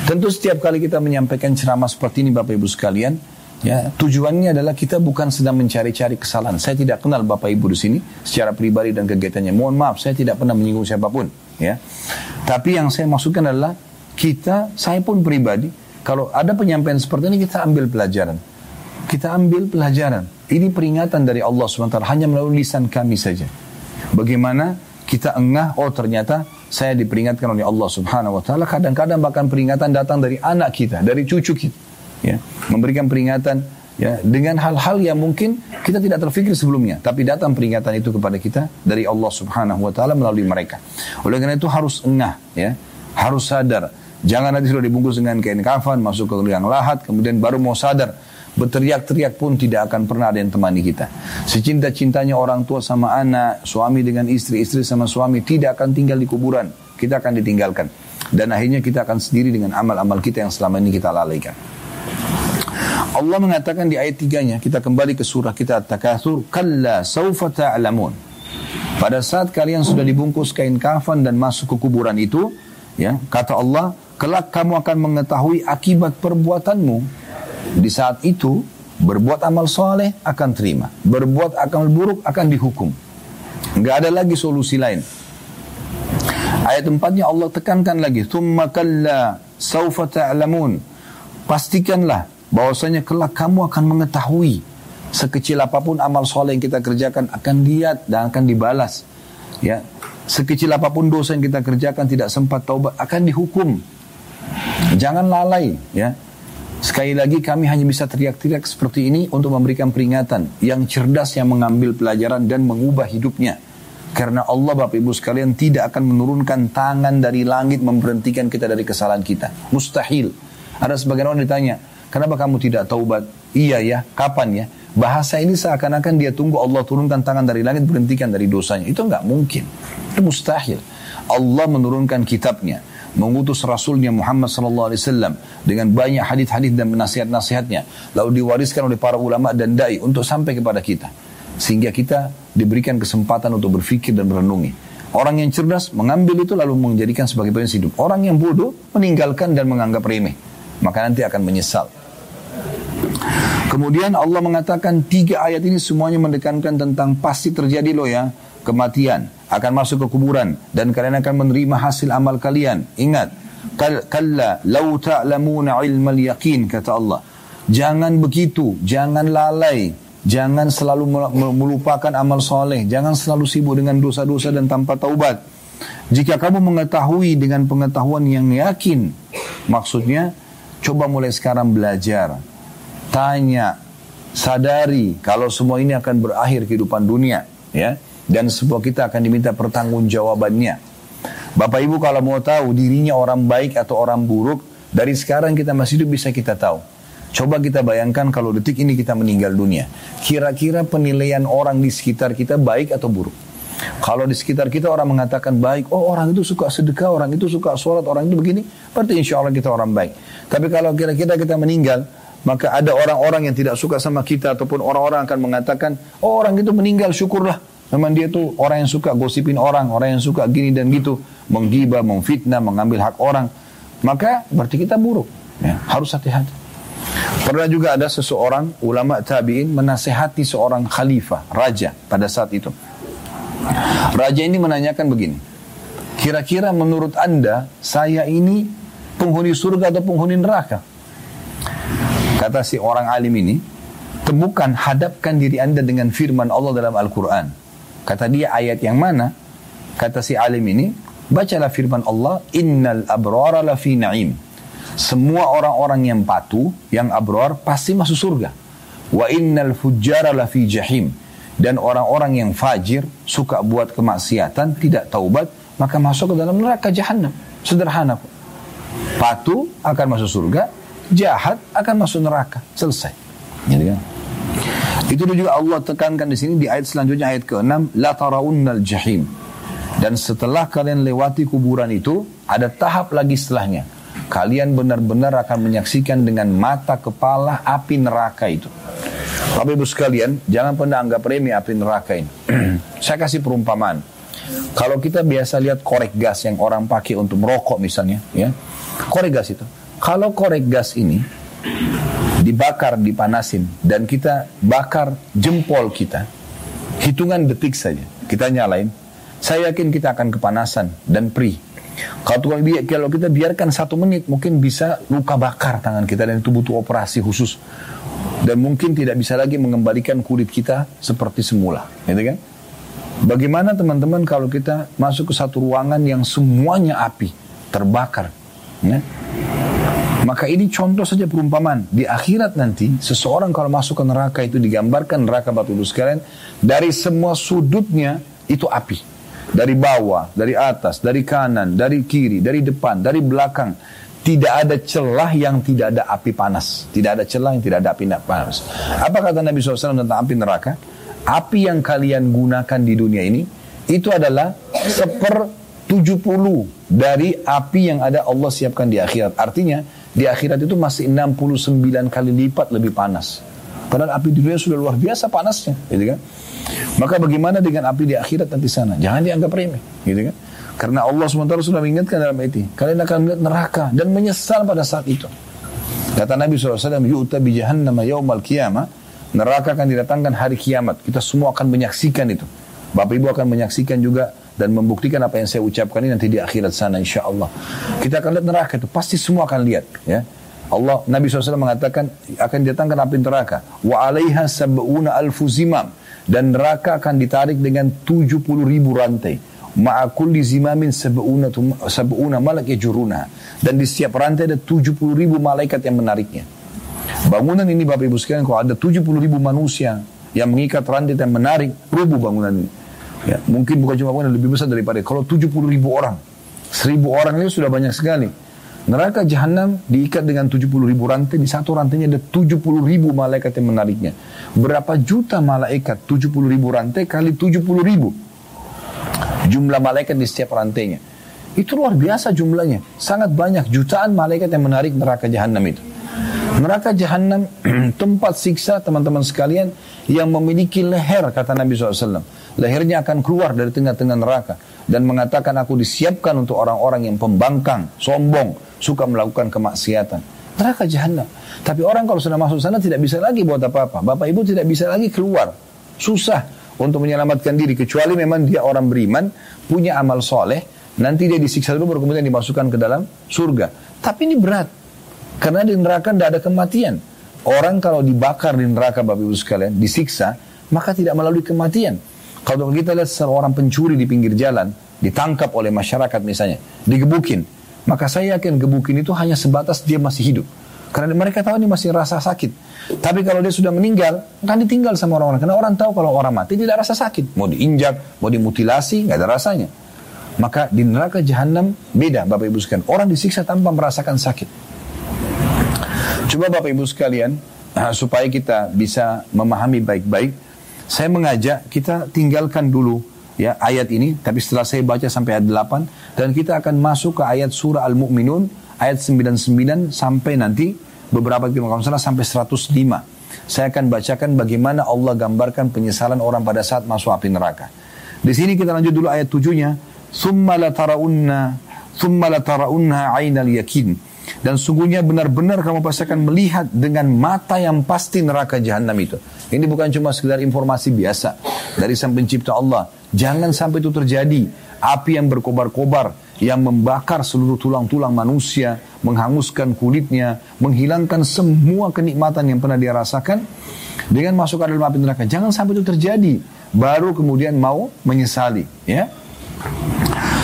Tentu setiap kali kita menyampaikan ceramah seperti ini Bapak Ibu sekalian, ya tujuannya adalah kita bukan sedang mencari-cari kesalahan. Saya tidak kenal Bapak Ibu di sini secara pribadi dan kegiatannya. Mohon maaf, saya tidak pernah menyinggung siapa pun, ya. Tapi yang saya maksudkan adalah kita, saya pun pribadi, kalau ada penyampaian seperti ini kita ambil pelajaran kita ambil pelajaran. Ini peringatan dari Allah SWT hanya melalui lisan kami saja. Bagaimana kita engah, oh ternyata saya diperingatkan oleh Allah Subhanahu wa taala. Kadang-kadang bahkan peringatan datang dari anak kita, dari cucu kita. Ya, memberikan peringatan ya dengan hal-hal yang mungkin kita tidak terfikir sebelumnya, tapi datang peringatan itu kepada kita dari Allah Subhanahu wa taala melalui mereka. Oleh karena itu harus engah ya, harus sadar. Jangan nanti sudah dibungkus dengan kain kafan, masuk ke liang lahat, kemudian baru mau sadar Berteriak-teriak pun tidak akan pernah ada yang temani kita. Secinta-cintanya orang tua sama anak, suami dengan istri, istri sama suami tidak akan tinggal di kuburan. Kita akan ditinggalkan. Dan akhirnya kita akan sendiri dengan amal-amal kita yang selama ini kita lalaikan. Allah mengatakan di ayat tiganya, kita kembali ke surah kita At-Takathur, Kalla sawfa ta'lamun. Pada saat kalian sudah dibungkus kain kafan dan masuk ke kuburan itu, ya kata Allah, kelak kamu akan mengetahui akibat perbuatanmu. Di saat itu, berbuat amal soleh akan terima. Berbuat amal buruk akan dihukum. Nggak ada lagi solusi lain. Ayat empatnya Allah tekankan lagi. Thumma kalla sawfa ta'lamun. Pastikanlah bahwasanya kelak kamu akan mengetahui sekecil apa pun amal soleh yang kita kerjakan akan lihat dan akan dibalas. Ya, sekecil apa pun dosa yang kita kerjakan tidak sempat taubat akan dihukum. Jangan lalai, ya. Sekali lagi kami hanya bisa teriak-teriak seperti ini untuk memberikan peringatan yang cerdas yang mengambil pelajaran dan mengubah hidupnya. Karena Allah Bapak Ibu sekalian tidak akan menurunkan tangan dari langit memberhentikan kita dari kesalahan kita. Mustahil. Ada sebagian orang ditanya, kenapa kamu tidak taubat? Iya ya, kapan ya? Bahasa ini seakan-akan dia tunggu Allah turunkan tangan dari langit berhentikan dari dosanya. Itu nggak mungkin. Itu mustahil. Allah menurunkan kitabnya, mengutus Rasulnya Muhammad sallallahu alaihi wasallam dengan banyak hadis-hadis dan nasihat-nasihatnya, lalu diwariskan oleh para ulama dan dai untuk sampai kepada kita. Sehingga kita diberikan kesempatan untuk berpikir dan merenungi. Orang yang cerdas mengambil itu lalu menjadikan sebagai prinsip hidup. Orang yang bodoh meninggalkan dan menganggap remeh. Maka nanti akan menyesal. Kemudian Allah mengatakan tiga ayat ini semuanya mendekankan tentang pasti terjadi loh ya kematian akan masuk ke kuburan dan kalian akan menerima hasil amal kalian. Ingat, kalla lau ta'lamuna ilmal yakin kata Allah. Jangan begitu, jangan lalai, jangan selalu melupakan amal soleh, jangan selalu sibuk dengan dosa-dosa dan tanpa taubat. Jika kamu mengetahui dengan pengetahuan yang yakin, maksudnya coba mulai sekarang belajar tanya, sadari kalau semua ini akan berakhir kehidupan dunia, ya. Dan sebuah kita akan diminta pertanggungjawabannya. Bapak Ibu kalau mau tahu dirinya orang baik atau orang buruk, dari sekarang kita masih hidup bisa kita tahu. Coba kita bayangkan kalau detik ini kita meninggal dunia. Kira-kira penilaian orang di sekitar kita baik atau buruk? Kalau di sekitar kita orang mengatakan baik, oh orang itu suka sedekah, orang itu suka sholat, orang itu begini, berarti insya Allah kita orang baik. Tapi kalau kira-kira kita meninggal, maka ada orang-orang yang tidak suka sama kita ataupun orang-orang akan mengatakan, oh orang itu meninggal syukurlah. Memang dia tuh orang yang suka gosipin orang, orang yang suka gini dan gitu, menggibah, memfitnah, mengambil hak orang. Maka berarti kita buruk. Ya, harus hati-hati. Pernah juga ada seseorang ulama tabi'in menasehati seorang khalifah, raja pada saat itu. Raja ini menanyakan begini, kira-kira menurut anda saya ini penghuni surga atau penghuni neraka? Kata si orang alim ini, temukan, hadapkan diri anda dengan firman Allah dalam Al-Quran. Kata dia ayat yang mana? Kata si alim ini, bacalah firman Allah, Innal abrara lafi na'im. Semua orang-orang yang patuh, yang abrar, pasti masuk surga. Wa innal fujjara lafi jahim. Dan orang-orang yang fajir, suka buat kemaksiatan, tidak taubat, maka masuk ke dalam neraka jahanam. Sederhana. Patuh akan masuk surga, jahat akan masuk neraka. Selesai. Gitu kan? Itu juga Allah tekankan di sini di ayat selanjutnya ayat ke-6 la tarawunnal jahim. Dan setelah kalian lewati kuburan itu ada tahap lagi setelahnya. Kalian benar-benar akan menyaksikan dengan mata kepala api neraka itu. Bapak Ibu sekalian, jangan pernah anggap remeh api neraka ini. [CLEARS THROAT] Saya kasih perumpamaan. Kalau kita biasa lihat korek gas yang orang pakai untuk merokok misalnya, ya. Korek gas itu kalau korek gas ini dibakar, dipanasin, dan kita bakar jempol kita, hitungan detik saja, kita nyalain, saya yakin kita akan kepanasan dan perih. Kalau kita biarkan satu menit, mungkin bisa luka bakar tangan kita dan itu butuh operasi khusus. Dan mungkin tidak bisa lagi mengembalikan kulit kita seperti semula. Gitu kan? Bagaimana teman-teman kalau kita masuk ke satu ruangan yang semuanya api, terbakar. Ya? Maka ini contoh saja perumpamaan. Di akhirat nanti, seseorang kalau masuk ke neraka itu digambarkan neraka batu Ibu sekalian, dari semua sudutnya itu api. Dari bawah, dari atas, dari kanan, dari kiri, dari depan, dari belakang. Tidak ada celah yang tidak ada api panas. Tidak ada celah yang tidak ada api panas. Apa kata Nabi SAW tentang api neraka? Api yang kalian gunakan di dunia ini, itu adalah seper 70 dari api yang ada Allah siapkan di akhirat. Artinya, di akhirat itu masih 69 kali lipat lebih panas. Padahal api di dunia sudah luar biasa panasnya, gitu kan? Maka bagaimana dengan api di akhirat nanti sana? Jangan dianggap remeh, gitu kan? Karena Allah SWT sudah mengingatkan dalam ini, kalian akan melihat neraka dan menyesal pada saat itu. Kata Nabi SAW, yu'ta bi jahannama yaumal qiyamah, neraka akan didatangkan hari kiamat. Kita semua akan menyaksikan itu. Bapak Ibu akan menyaksikan juga dan membuktikan apa yang saya ucapkan ini nanti di akhirat sana insya Allah. Kita akan lihat neraka itu. Pasti semua akan lihat ya. Allah Nabi SAW mengatakan akan datangkan api neraka. Wa alaiha sab'una alfu zimam. Dan neraka akan ditarik dengan 70 ribu rantai. Ma'a kulli zimamin sab'una sab'una malak yajuruna. Dan di setiap rantai ada 70 ribu malaikat yang menariknya. Bangunan ini Bapak Ibu sekalian kalau ada 70 ribu manusia yang mengikat rantai dan menarik rubuh bangunan ini Ya, mungkin bukan cuma yang lebih besar daripada kalau 70 ribu orang. Seribu orang itu sudah banyak sekali. Neraka jahanam diikat dengan 70 ribu rantai, di satu rantainya ada 70 ribu malaikat yang menariknya. Berapa juta malaikat 70 ribu rantai kali 70 ribu. Jumlah malaikat di setiap rantainya. Itu luar biasa jumlahnya. Sangat banyak jutaan malaikat yang menarik neraka jahanam itu. Neraka jahanam [CLEARS THROAT] tempat siksa teman-teman sekalian yang memiliki leher kata Nabi SAW. Lehernya akan keluar dari tengah-tengah neraka dan mengatakan aku disiapkan untuk orang-orang yang pembangkang, sombong, suka melakukan kemaksiatan. Neraka jahanam. Tapi orang kalau sudah masuk sana tidak bisa lagi buat apa-apa. Bapak ibu tidak bisa lagi keluar. Susah untuk menyelamatkan diri kecuali memang dia orang beriman, punya amal soleh, nanti dia disiksa dulu baru kemudian dimasukkan ke dalam surga. Tapi ini berat. Karena di neraka tidak ada kematian. Orang kalau dibakar di neraka Bapak Ibu sekalian, disiksa, maka tidak melalui kematian. Kalau kita lihat seorang pencuri di pinggir jalan, ditangkap oleh masyarakat misalnya, digebukin, maka saya yakin gebukin itu hanya sebatas dia masih hidup. Karena mereka tahu ini masih rasa sakit. Tapi kalau dia sudah meninggal, kan ditinggal sama orang-orang. Karena orang tahu kalau orang mati tidak rasa sakit. Mau diinjak, mau dimutilasi, nggak ada rasanya. Maka di neraka jahanam beda Bapak Ibu sekalian. Orang disiksa tanpa merasakan sakit. Coba Bapak Ibu sekalian, uh, supaya kita bisa memahami baik-baik, saya mengajak kita tinggalkan dulu ya ayat ini, tapi setelah saya baca sampai ayat 8, dan kita akan masuk ke ayat surah Al-Mu'minun, ayat 99 sampai nanti beberapa kalau salah sampai 105. Saya akan bacakan bagaimana Allah gambarkan penyesalan orang pada saat masuk api neraka. Di sini kita lanjut dulu ayat tujuhnya. Thumma la taraunna, thumma la taraunna ainal yakin. Dan sungguhnya benar-benar kamu pasti akan melihat dengan mata yang pasti neraka jahanam itu. Ini bukan cuma sekedar informasi biasa dari sang pencipta Allah. Jangan sampai itu terjadi. Api yang berkobar-kobar, yang membakar seluruh tulang-tulang manusia, menghanguskan kulitnya, menghilangkan semua kenikmatan yang pernah dia rasakan. Dengan masuk ke dalam api neraka. Jangan sampai itu terjadi. Baru kemudian mau menyesali. Ya.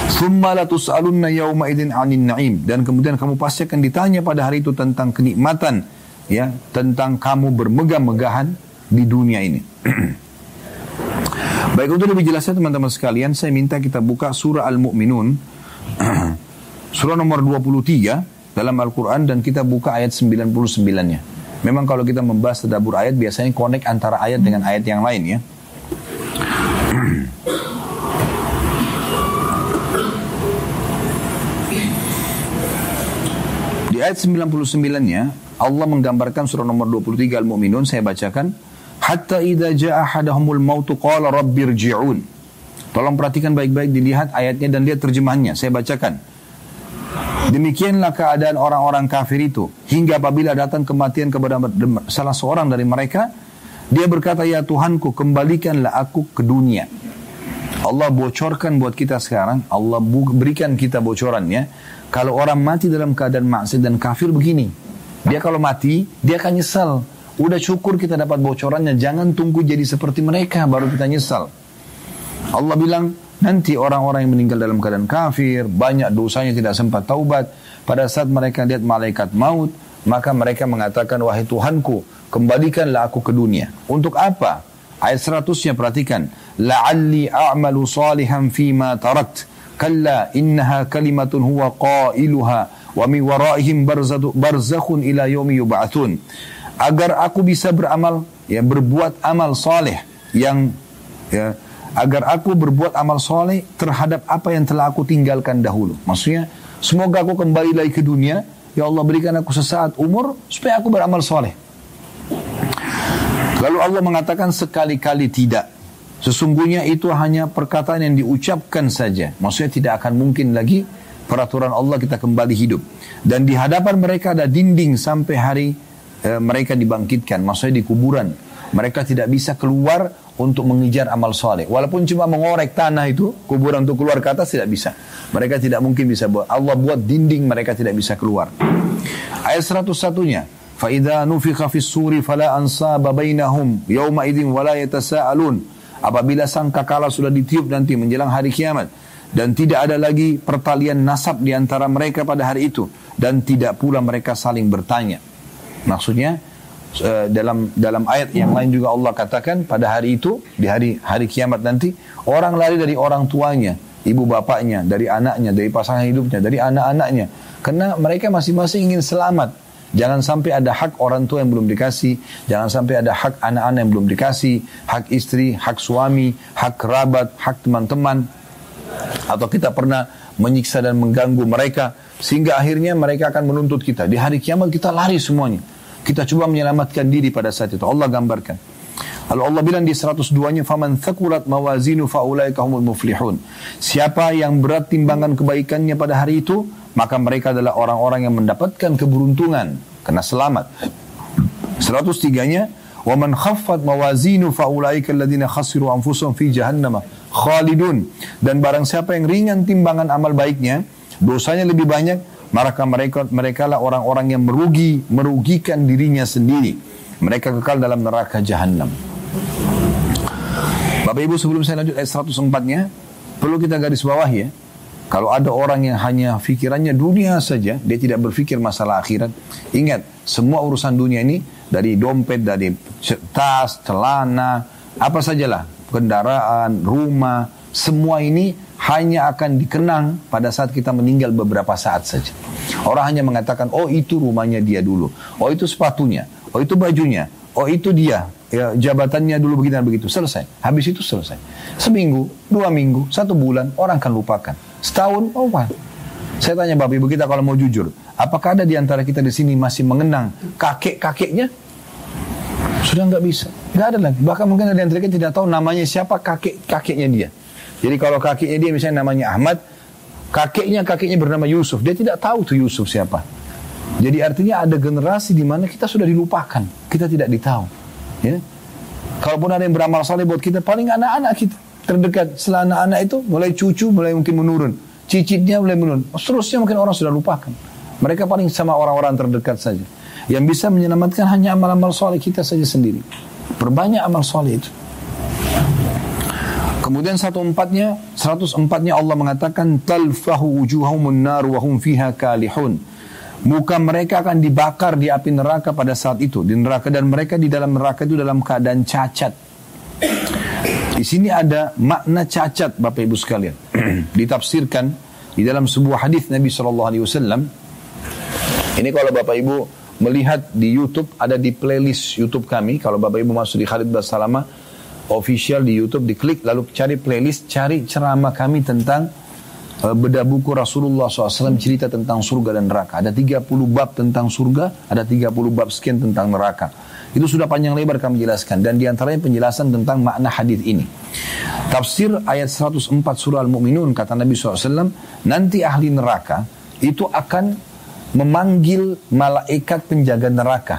Thumma latus'alunna idin 'anil na'im dan kemudian kamu pasti akan ditanya pada hari itu tentang kenikmatan ya, tentang kamu bermegah-megahan di dunia ini. [CLEARS THROAT] Baik untuk lebih jelasnya teman-teman sekalian, saya minta kita buka surah Al-Mu'minun [CLEARS THROAT] surah nomor 23 dalam Al-Qur'an dan kita buka ayat 99-nya. Memang kalau kita membahas tadabur ayat biasanya connect antara ayat dengan ayat yang lain ya. [CLEARS THROAT] Di ayat 99-nya Allah menggambarkan surah nomor 23 Al-Mu'minun saya bacakan hatta idza jaa ahadahumul mautu qala rabbirji'un. Tolong perhatikan baik-baik dilihat ayatnya dan lihat terjemahannya. Saya bacakan. Demikianlah keadaan orang-orang kafir itu hingga apabila datang kematian kepada salah seorang dari mereka dia berkata ya Tuhanku kembalikanlah aku ke dunia. Allah bocorkan buat kita sekarang, Allah berikan kita bocorannya kalau orang mati dalam keadaan maksiat dan kafir begini. Dia kalau mati, dia akan nyesal. Udah syukur kita dapat bocorannya. Jangan tunggu jadi seperti mereka baru kita nyesal. Allah bilang, nanti orang-orang yang meninggal dalam keadaan kafir, banyak dosanya tidak sempat taubat. Pada saat mereka lihat malaikat maut, maka mereka mengatakan, wahai Tuhanku, kembalikanlah aku ke dunia. Untuk apa? Ayat 100-nya perhatikan. La'alli a'malu salihan fima tarat Kalla innaha kalimatun huwa qailuha wa mi waraihim barzakhun ila yaumi yub'atsun. Agar aku bisa beramal ya berbuat amal saleh yang ya agar aku berbuat amal soleh terhadap apa yang telah aku tinggalkan dahulu. Maksudnya, semoga aku kembali lagi ke dunia, ya Allah berikan aku sesaat umur supaya aku beramal soleh. Lalu Allah mengatakan sekali-kali tidak. Sesungguhnya itu hanya perkataan yang diucapkan saja. Maksudnya tidak akan mungkin lagi peraturan Allah kita kembali hidup. Dan di hadapan mereka ada dinding sampai hari e, mereka dibangkitkan. Maksudnya di kuburan. Mereka tidak bisa keluar untuk mengejar amal soleh. Walaupun cuma mengorek tanah itu, kuburan untuk keluar ke atas tidak bisa. Mereka tidak mungkin bisa buat. Allah buat dinding mereka tidak bisa keluar. Ayat 101-nya. فَإِذَا نُفِخَ فِي السُّورِ فَلَا أَنْصَابَ بَيْنَهُمْ يَوْمَئِذٍ وَلَا يَتَسَاءَلُونَ apabila sang kakala sudah ditiup nanti menjelang hari kiamat dan tidak ada lagi pertalian nasab di antara mereka pada hari itu dan tidak pula mereka saling bertanya. Maksudnya uh, dalam dalam ayat yang lain juga Allah katakan pada hari itu di hari hari kiamat nanti orang lari dari orang tuanya ibu bapaknya, dari anaknya, dari pasangan hidupnya, dari anak-anaknya. Karena mereka masing-masing ingin selamat. Jangan sampai ada hak orang tua yang belum dikasih, jangan sampai ada hak anak-anak yang belum dikasih, hak istri, hak suami, hak kerabat, hak teman-teman. Atau kita pernah menyiksa dan mengganggu mereka sehingga akhirnya mereka akan menuntut kita. Di hari kiamat kita lari semuanya. Kita coba menyelamatkan diri pada saat itu. Allah gambarkan. Lalu Allah bilang di 102-nya, "Faman thaqulat mawazinu faulaika humul muflihun." Siapa yang berat timbangan kebaikannya pada hari itu, maka mereka adalah orang-orang yang mendapatkan keberuntungan karena selamat. 103-nya, "Wa man khaffat mawazinu faulaika alladziina khasiru anfusahum fi jahannam khalidun." Dan barang siapa yang ringan timbangan amal baiknya, dosanya lebih banyak, maka mereka mereka lah orang-orang yang merugi, merugikan dirinya sendiri. Mereka kekal dalam neraka jahanam. Bapak Ibu sebelum saya lanjut ayat 104-nya, perlu kita garis bawah ya. Kalau ada orang yang hanya pikirannya dunia saja, dia tidak berpikir masalah akhirat. Ingat, semua urusan dunia ini dari dompet, dari tas, celana, apa sajalah, kendaraan, rumah, semua ini hanya akan dikenang pada saat kita meninggal beberapa saat saja. Orang hanya mengatakan, oh itu rumahnya dia dulu, oh itu sepatunya, oh itu bajunya, oh itu dia, ya, jabatannya dulu begini dan begitu. Selesai. Habis itu selesai. Seminggu, dua minggu, satu bulan, orang akan lupakan. Setahun, oh wah. Saya tanya Bapak Ibu kita kalau mau jujur, apakah ada di antara kita di sini masih mengenang kakek-kakeknya? Sudah nggak bisa. Nggak ada lagi. Bahkan mungkin ada yang kita tidak tahu namanya siapa kakek-kakeknya dia. Jadi kalau kakeknya dia misalnya namanya Ahmad, kakeknya kakeknya bernama Yusuf. Dia tidak tahu tuh Yusuf siapa. Jadi artinya ada generasi di mana kita sudah dilupakan. Kita tidak ditahu. Ya. Kalaupun ada yang beramal saleh buat kita, paling anak-anak kita terdekat. Setelah anak-anak itu mulai cucu, mulai mungkin menurun. Cicitnya mulai menurun. Seterusnya mungkin orang sudah lupakan. Mereka paling sama orang-orang terdekat saja. Yang bisa menyelamatkan hanya amal-amal soleh kita saja sendiri. Perbanyak amal soleh itu. Kemudian satu empatnya, seratus empatnya Allah mengatakan talfahu wujuhahumun nar wa hum fiha kalihun. Muka mereka akan dibakar di api neraka pada saat itu. Di neraka dan mereka di dalam neraka itu dalam keadaan cacat. Di sini ada makna cacat Bapak Ibu sekalian. [CLEARS THROAT] Ditafsirkan di dalam sebuah hadis Nabi Shallallahu Alaihi Wasallam. Ini kalau Bapak Ibu melihat di YouTube ada di playlist YouTube kami. Kalau Bapak Ibu masuk di Khalid Basalama official di YouTube, diklik lalu cari playlist, cari ceramah kami tentang Eh, bedah buku Rasulullah SAW cerita tentang surga dan neraka. Ada 30 bab tentang surga, ada 30 bab sekian tentang neraka. Itu sudah panjang lebar kami jelaskan. Dan di antaranya penjelasan tentang makna hadis ini. Tafsir ayat 104 surah Al-Mu'minun kata Nabi SAW, nanti ahli neraka itu akan memanggil malaikat penjaga neraka.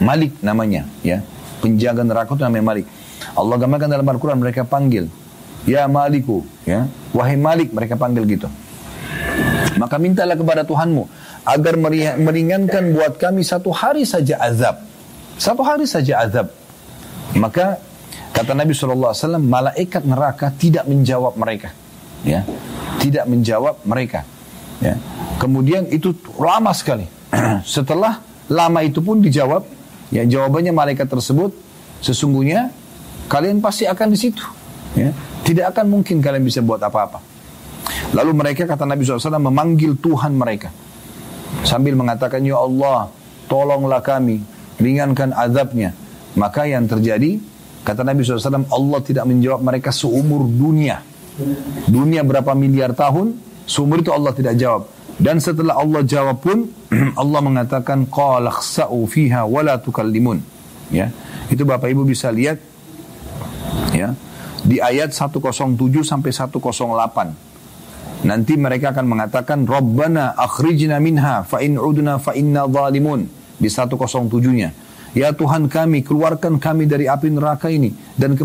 Malik namanya. ya Penjaga neraka itu namanya Malik. Allah gambarkan dalam Al-Quran mereka panggil Ya Maliku, ya. Wahai Malik, mereka panggil gitu. Maka mintalah kepada Tuhanmu agar meringankan buat kami satu hari saja azab. Satu hari saja azab. Maka kata Nabi SAW, malaikat neraka tidak menjawab mereka. Ya, tidak menjawab mereka. Ya. Kemudian itu lama sekali. [CLEARS THROAT] Setelah lama itu pun dijawab, ya jawabannya malaikat tersebut, sesungguhnya kalian pasti akan di situ. Ya. Tidak akan mungkin kalian bisa buat apa-apa. Lalu mereka kata Nabi SAW memanggil Tuhan mereka. Sambil mengatakan, Ya Allah, tolonglah kami, ringankan azabnya. Maka yang terjadi, kata Nabi SAW, Allah tidak menjawab mereka seumur dunia. Dunia berapa miliar tahun, seumur itu Allah tidak jawab. Dan setelah Allah jawab pun, [CLEARS THROAT] Allah mengatakan, Qalakhsa'u fiha wa tukallimun. Ya, itu Bapak Ibu bisa lihat, ya, di ayat 107 sampai 108. Nanti mereka akan mengatakan Rabbana akhrijna minha fa in udna fa inna zalimun di 107-nya. Ya Tuhan kami, keluarkan kami dari api neraka ini dan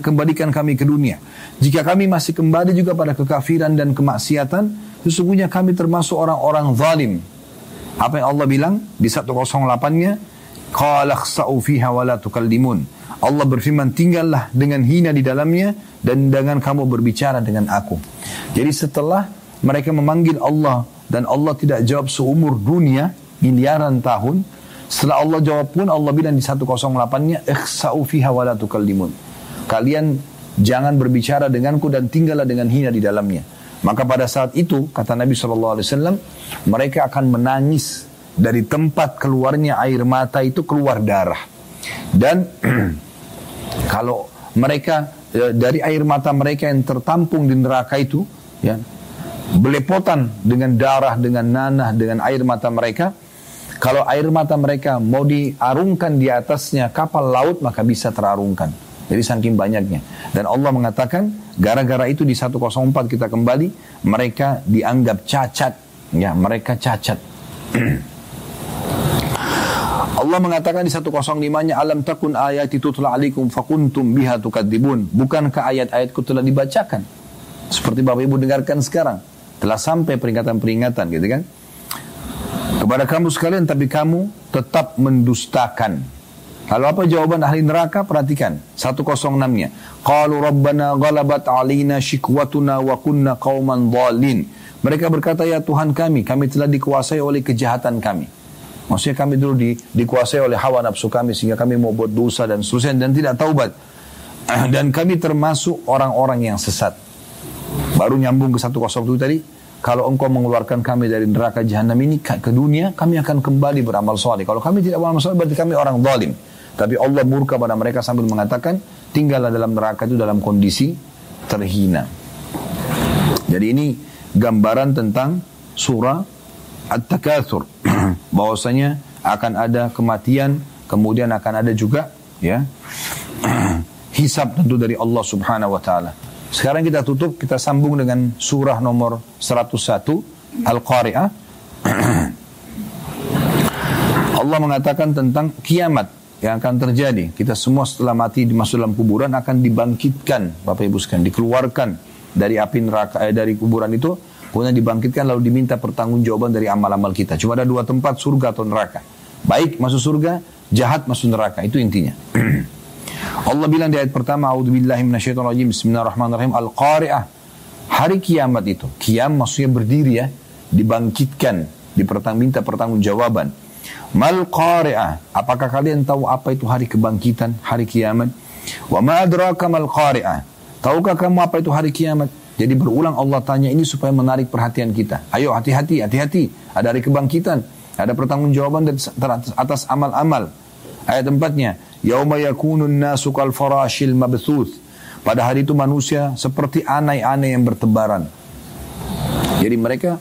kembalikan kami ke dunia. Jika kami masih kembali juga pada kekafiran dan kemaksiatan, sesungguhnya kami termasuk orang-orang zalim. Apa yang Allah bilang di 108-nya? Allah berfirman, tinggallah dengan hina di dalamnya dan dengan kamu berbicara dengan aku. Jadi setelah mereka memanggil Allah dan Allah tidak jawab seumur dunia, miliaran tahun, setelah Allah jawab pun Allah bilang di 108-nya, ikhsa'u fiha wa la tukallimun. Kalian jangan berbicara denganku dan tinggallah dengan hina di dalamnya. Maka pada saat itu kata Nabi SAW mereka akan menangis dari tempat keluarnya air mata itu keluar darah dan [CLEARS THROAT] kalau mereka e, dari air mata mereka yang tertampung di neraka itu ya belepotan dengan darah dengan nanah dengan air mata mereka kalau air mata mereka mau diarungkan di atasnya kapal laut maka bisa terarungkan jadi saking banyaknya. Dan Allah mengatakan, gara-gara itu di 104 kita kembali, mereka dianggap cacat. Ya, mereka cacat. [CLEARS THROAT] Allah mengatakan di 105-nya, Alam takun ayati tutla alikum fakuntum biha tukadzibun. Bukankah ayat-ayatku telah dibacakan? Seperti Bapak Ibu dengarkan sekarang. Telah sampai peringatan-peringatan gitu kan. Kepada kamu sekalian, tapi kamu tetap mendustakan. Lalu apa jawaban ahli neraka? Perhatikan. 106-nya. Qalu rabbana ghalabat alina shikwatuna wa kunna qauman. Mereka berkata, ya Tuhan kami, kami telah dikuasai oleh kejahatan kami. Maksudnya kami dulu di, dikuasai oleh hawa nafsu kami sehingga kami mau buat dosa dan seterusnya dan tidak taubat. [CLEARS THROAT] Dan kami termasuk orang-orang yang sesat. Baru nyambung ke 107 tadi. Kalau engkau mengeluarkan kami dari neraka jahanam ini ke dunia, kami akan kembali beramal soleh. Kalau kami tidak beramal soleh, berarti kami orang zalim. Tapi Allah murka pada mereka sambil mengatakan, tinggallah dalam neraka itu dalam kondisi terhina. Jadi ini gambaran tentang surah At-Takatsur. [CLEARS THROAT] Bahwasanya akan ada kematian, kemudian akan ada juga ya [CLEARS THROAT] hisab tentu dari Allah Subhanahu wa taala. Sekarang kita tutup, kita sambung dengan surah nomor 101 Al-Qari'ah. [CLEARS THROAT] Allah mengatakan tentang kiamat yang akan terjadi. Kita semua setelah mati masuk dalam kuburan akan dibangkitkan, Bapak Ibu sekalian, dikeluarkan dari api neraka eh, dari kuburan itu, kemudian dibangkitkan lalu diminta pertanggungjawaban dari amal-amal kita. Cuma ada dua tempat, surga atau neraka. Baik masuk surga, jahat masuk neraka. Itu intinya. [CLEARS THROAT] Allah bilang di ayat pertama, A'udzubillahi minasyaitonirrajim. Bismillahirrahmanirrahim. Al-Qari'ah. Hari kiamat itu. Kiam maksudnya berdiri ya, dibangkitkan, dipertang minta pertanggungjawaban. Mal qari'ah. Apakah kalian tahu apa itu hari kebangkitan, hari kiamat? Wa ma adraka mal qari'ah. Tahukah kamu apa itu hari kiamat? Jadi berulang Allah tanya ini supaya menarik perhatian kita. Ayo hati-hati, hati-hati. Ada hari kebangkitan. Ada pertanggungjawaban atas amal-amal. Ayat tempatnya. Yauma yakunun nasu kal farashil mabthuth. Pada hari itu manusia seperti anai-anai yang bertebaran. Jadi mereka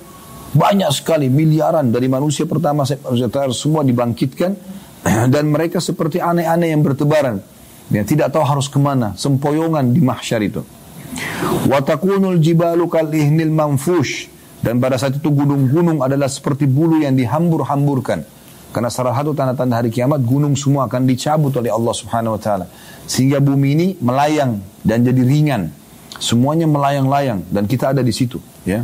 banyak sekali miliaran dari manusia pertama manusia semua dibangkitkan [CLEARS THROAT] dan mereka seperti aneh-aneh yang bertebaran. Yang tidak tahu harus ke mana. Sempoyongan di mahsyar itu. Watakunul jibalu kal ihnil manfush. Dan pada saat itu gunung-gunung adalah seperti bulu yang dihambur-hamburkan. Karena salah satu tanda-tanda hari kiamat gunung semua akan dicabut oleh Allah Subhanahu wa taala. Sehingga bumi ini melayang dan jadi ringan. Semuanya melayang-layang dan kita ada di situ, ya.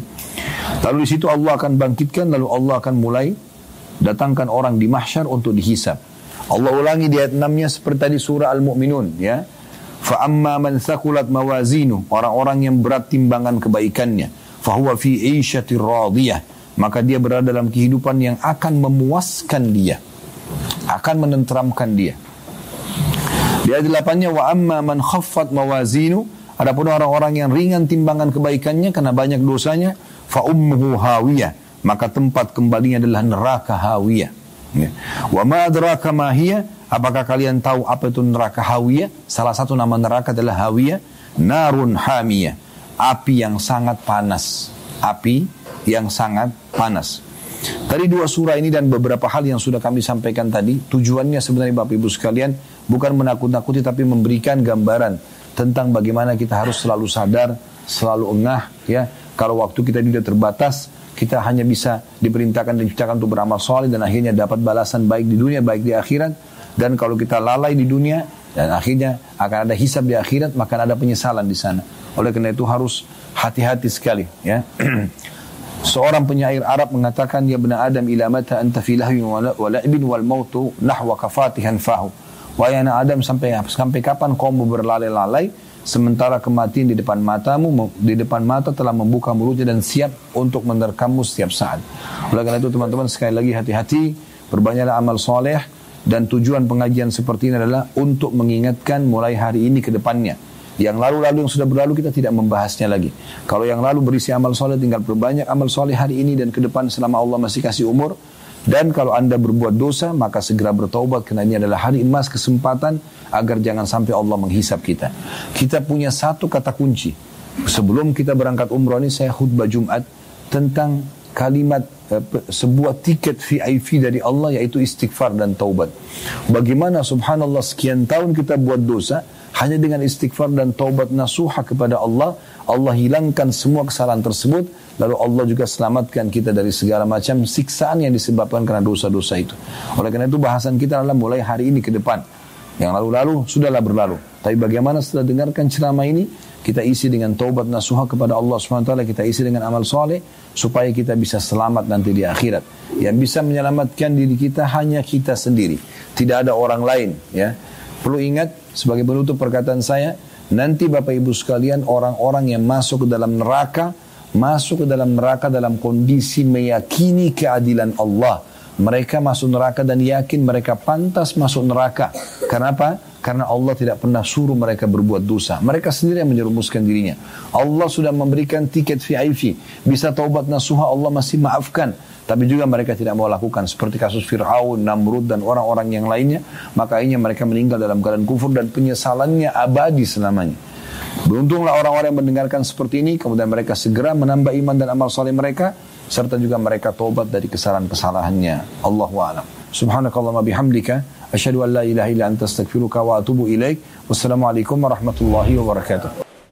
Lalu di situ Allah akan bangkitkan, lalu Allah akan mulai datangkan orang di mahsyar untuk dihisap. Allah ulangi di ayat 6-nya seperti tadi surah Al-Mu'minun ya. Fa amma man thaqulat mawazinu, orang-orang yang berat timbangan kebaikannya, fahuwa fi 'isyatir radiyah, maka dia berada dalam kehidupan yang akan memuaskan dia, akan menenteramkan dia. Di ayat 8-nya wa amma man khaffat mawazinu, adapun orang-orang yang ringan timbangan kebaikannya karena banyak dosanya, fa ummuhu hawiyah maka tempat kembalinya adalah neraka hawiyah ya. wa ma adraka ma hiya? Apakah kalian tahu apa itu neraka hawiyah? Salah satu nama neraka adalah hawiyah narun hamiyah. Api yang sangat panas. Api yang sangat panas. Tadi dua surah ini dan beberapa hal yang sudah kami sampaikan tadi, tujuannya sebenarnya Bapak Ibu sekalian bukan menakut-nakuti tapi memberikan gambaran tentang bagaimana kita harus selalu sadar, selalu engah ya. Kalau waktu kita tidak terbatas, kita hanya bisa diperintahkan dan diciptakan untuk beramal soleh dan akhirnya dapat balasan baik di dunia, baik di akhirat. Dan kalau kita lalai di dunia dan akhirnya akan ada hisab di akhirat, maka ada penyesalan di sana. Oleh karena itu harus hati-hati sekali. Ya. [CLEARS THROAT] Seorang penyair Arab mengatakan, Ya benar Adam ila mata anta fi lahwin wa wal mautu nahwa kafatihan fahu. Wahai anak Adam sampai sampai kapan kau berlalai-lalai Sementara kematian di depan matamu, di depan mata telah membuka mulutnya dan siap untuk menerkammu setiap saat. Oleh karena itu teman-teman sekali lagi hati-hati, berbanyaklah amal soleh dan tujuan pengajian seperti ini adalah untuk mengingatkan mulai hari ini ke depannya. Yang lalu-lalu yang sudah berlalu kita tidak membahasnya lagi. Kalau yang lalu berisi amal soleh tinggal berbanyak amal soleh hari ini dan ke depan selama Allah masih kasih umur. Dan kalau anda berbuat dosa maka segera bertobat karena ini adalah hari emas kesempatan agar jangan sampai Allah menghisap kita. Kita punya satu kata kunci. Sebelum kita berangkat umroh ini saya khutbah Jumat tentang kalimat eh, sebuah tiket VIP dari Allah yaitu istighfar dan taubat. Bagaimana subhanallah sekian tahun kita buat dosa hanya dengan istighfar dan taubat nasuha kepada Allah Allah hilangkan semua kesalahan tersebut lalu Allah juga selamatkan kita dari segala macam siksaan yang disebabkan karena dosa-dosa itu. Oleh karena itu bahasan kita adalah mulai hari ini ke depan. Yang lalu-lalu sudahlah berlalu. Tapi bagaimana setelah dengarkan ceramah ini kita isi dengan taubat nasuha kepada Allah SWT, kita isi dengan amal soleh supaya kita bisa selamat nanti di akhirat. Yang bisa menyelamatkan diri kita hanya kita sendiri, tidak ada orang lain. Ya, perlu ingat sebagai penutup perkataan saya, Nanti Bapak Ibu sekalian orang-orang yang masuk ke dalam neraka masuk ke dalam neraka dalam kondisi meyakini keadilan Allah. Mereka masuk neraka dan yakin mereka pantas masuk neraka. Kenapa? Karena Allah tidak pernah suruh mereka berbuat dosa. Mereka sendiri yang menjerumuskan dirinya. Allah sudah memberikan tiket VIP. Bisa taubat nasuha Allah masih maafkan. Tapi juga mereka tidak mau lakukan seperti kasus Fir'aun, Namrud dan orang-orang yang lainnya. Maka akhirnya mereka meninggal dalam keadaan kufur dan penyesalannya abadi selamanya. Beruntunglah orang-orang yang mendengarkan seperti ini, kemudian mereka segera menambah iman dan amal saleh mereka, serta juga mereka tobat dari kesalahan-kesalahannya. Allahu a'lam. Subhanakallahumma bihamdika, asyhadu an la ilaha illa anta wa atubu ilaik. Wassalamualaikum warahmatullahi wabarakatuh.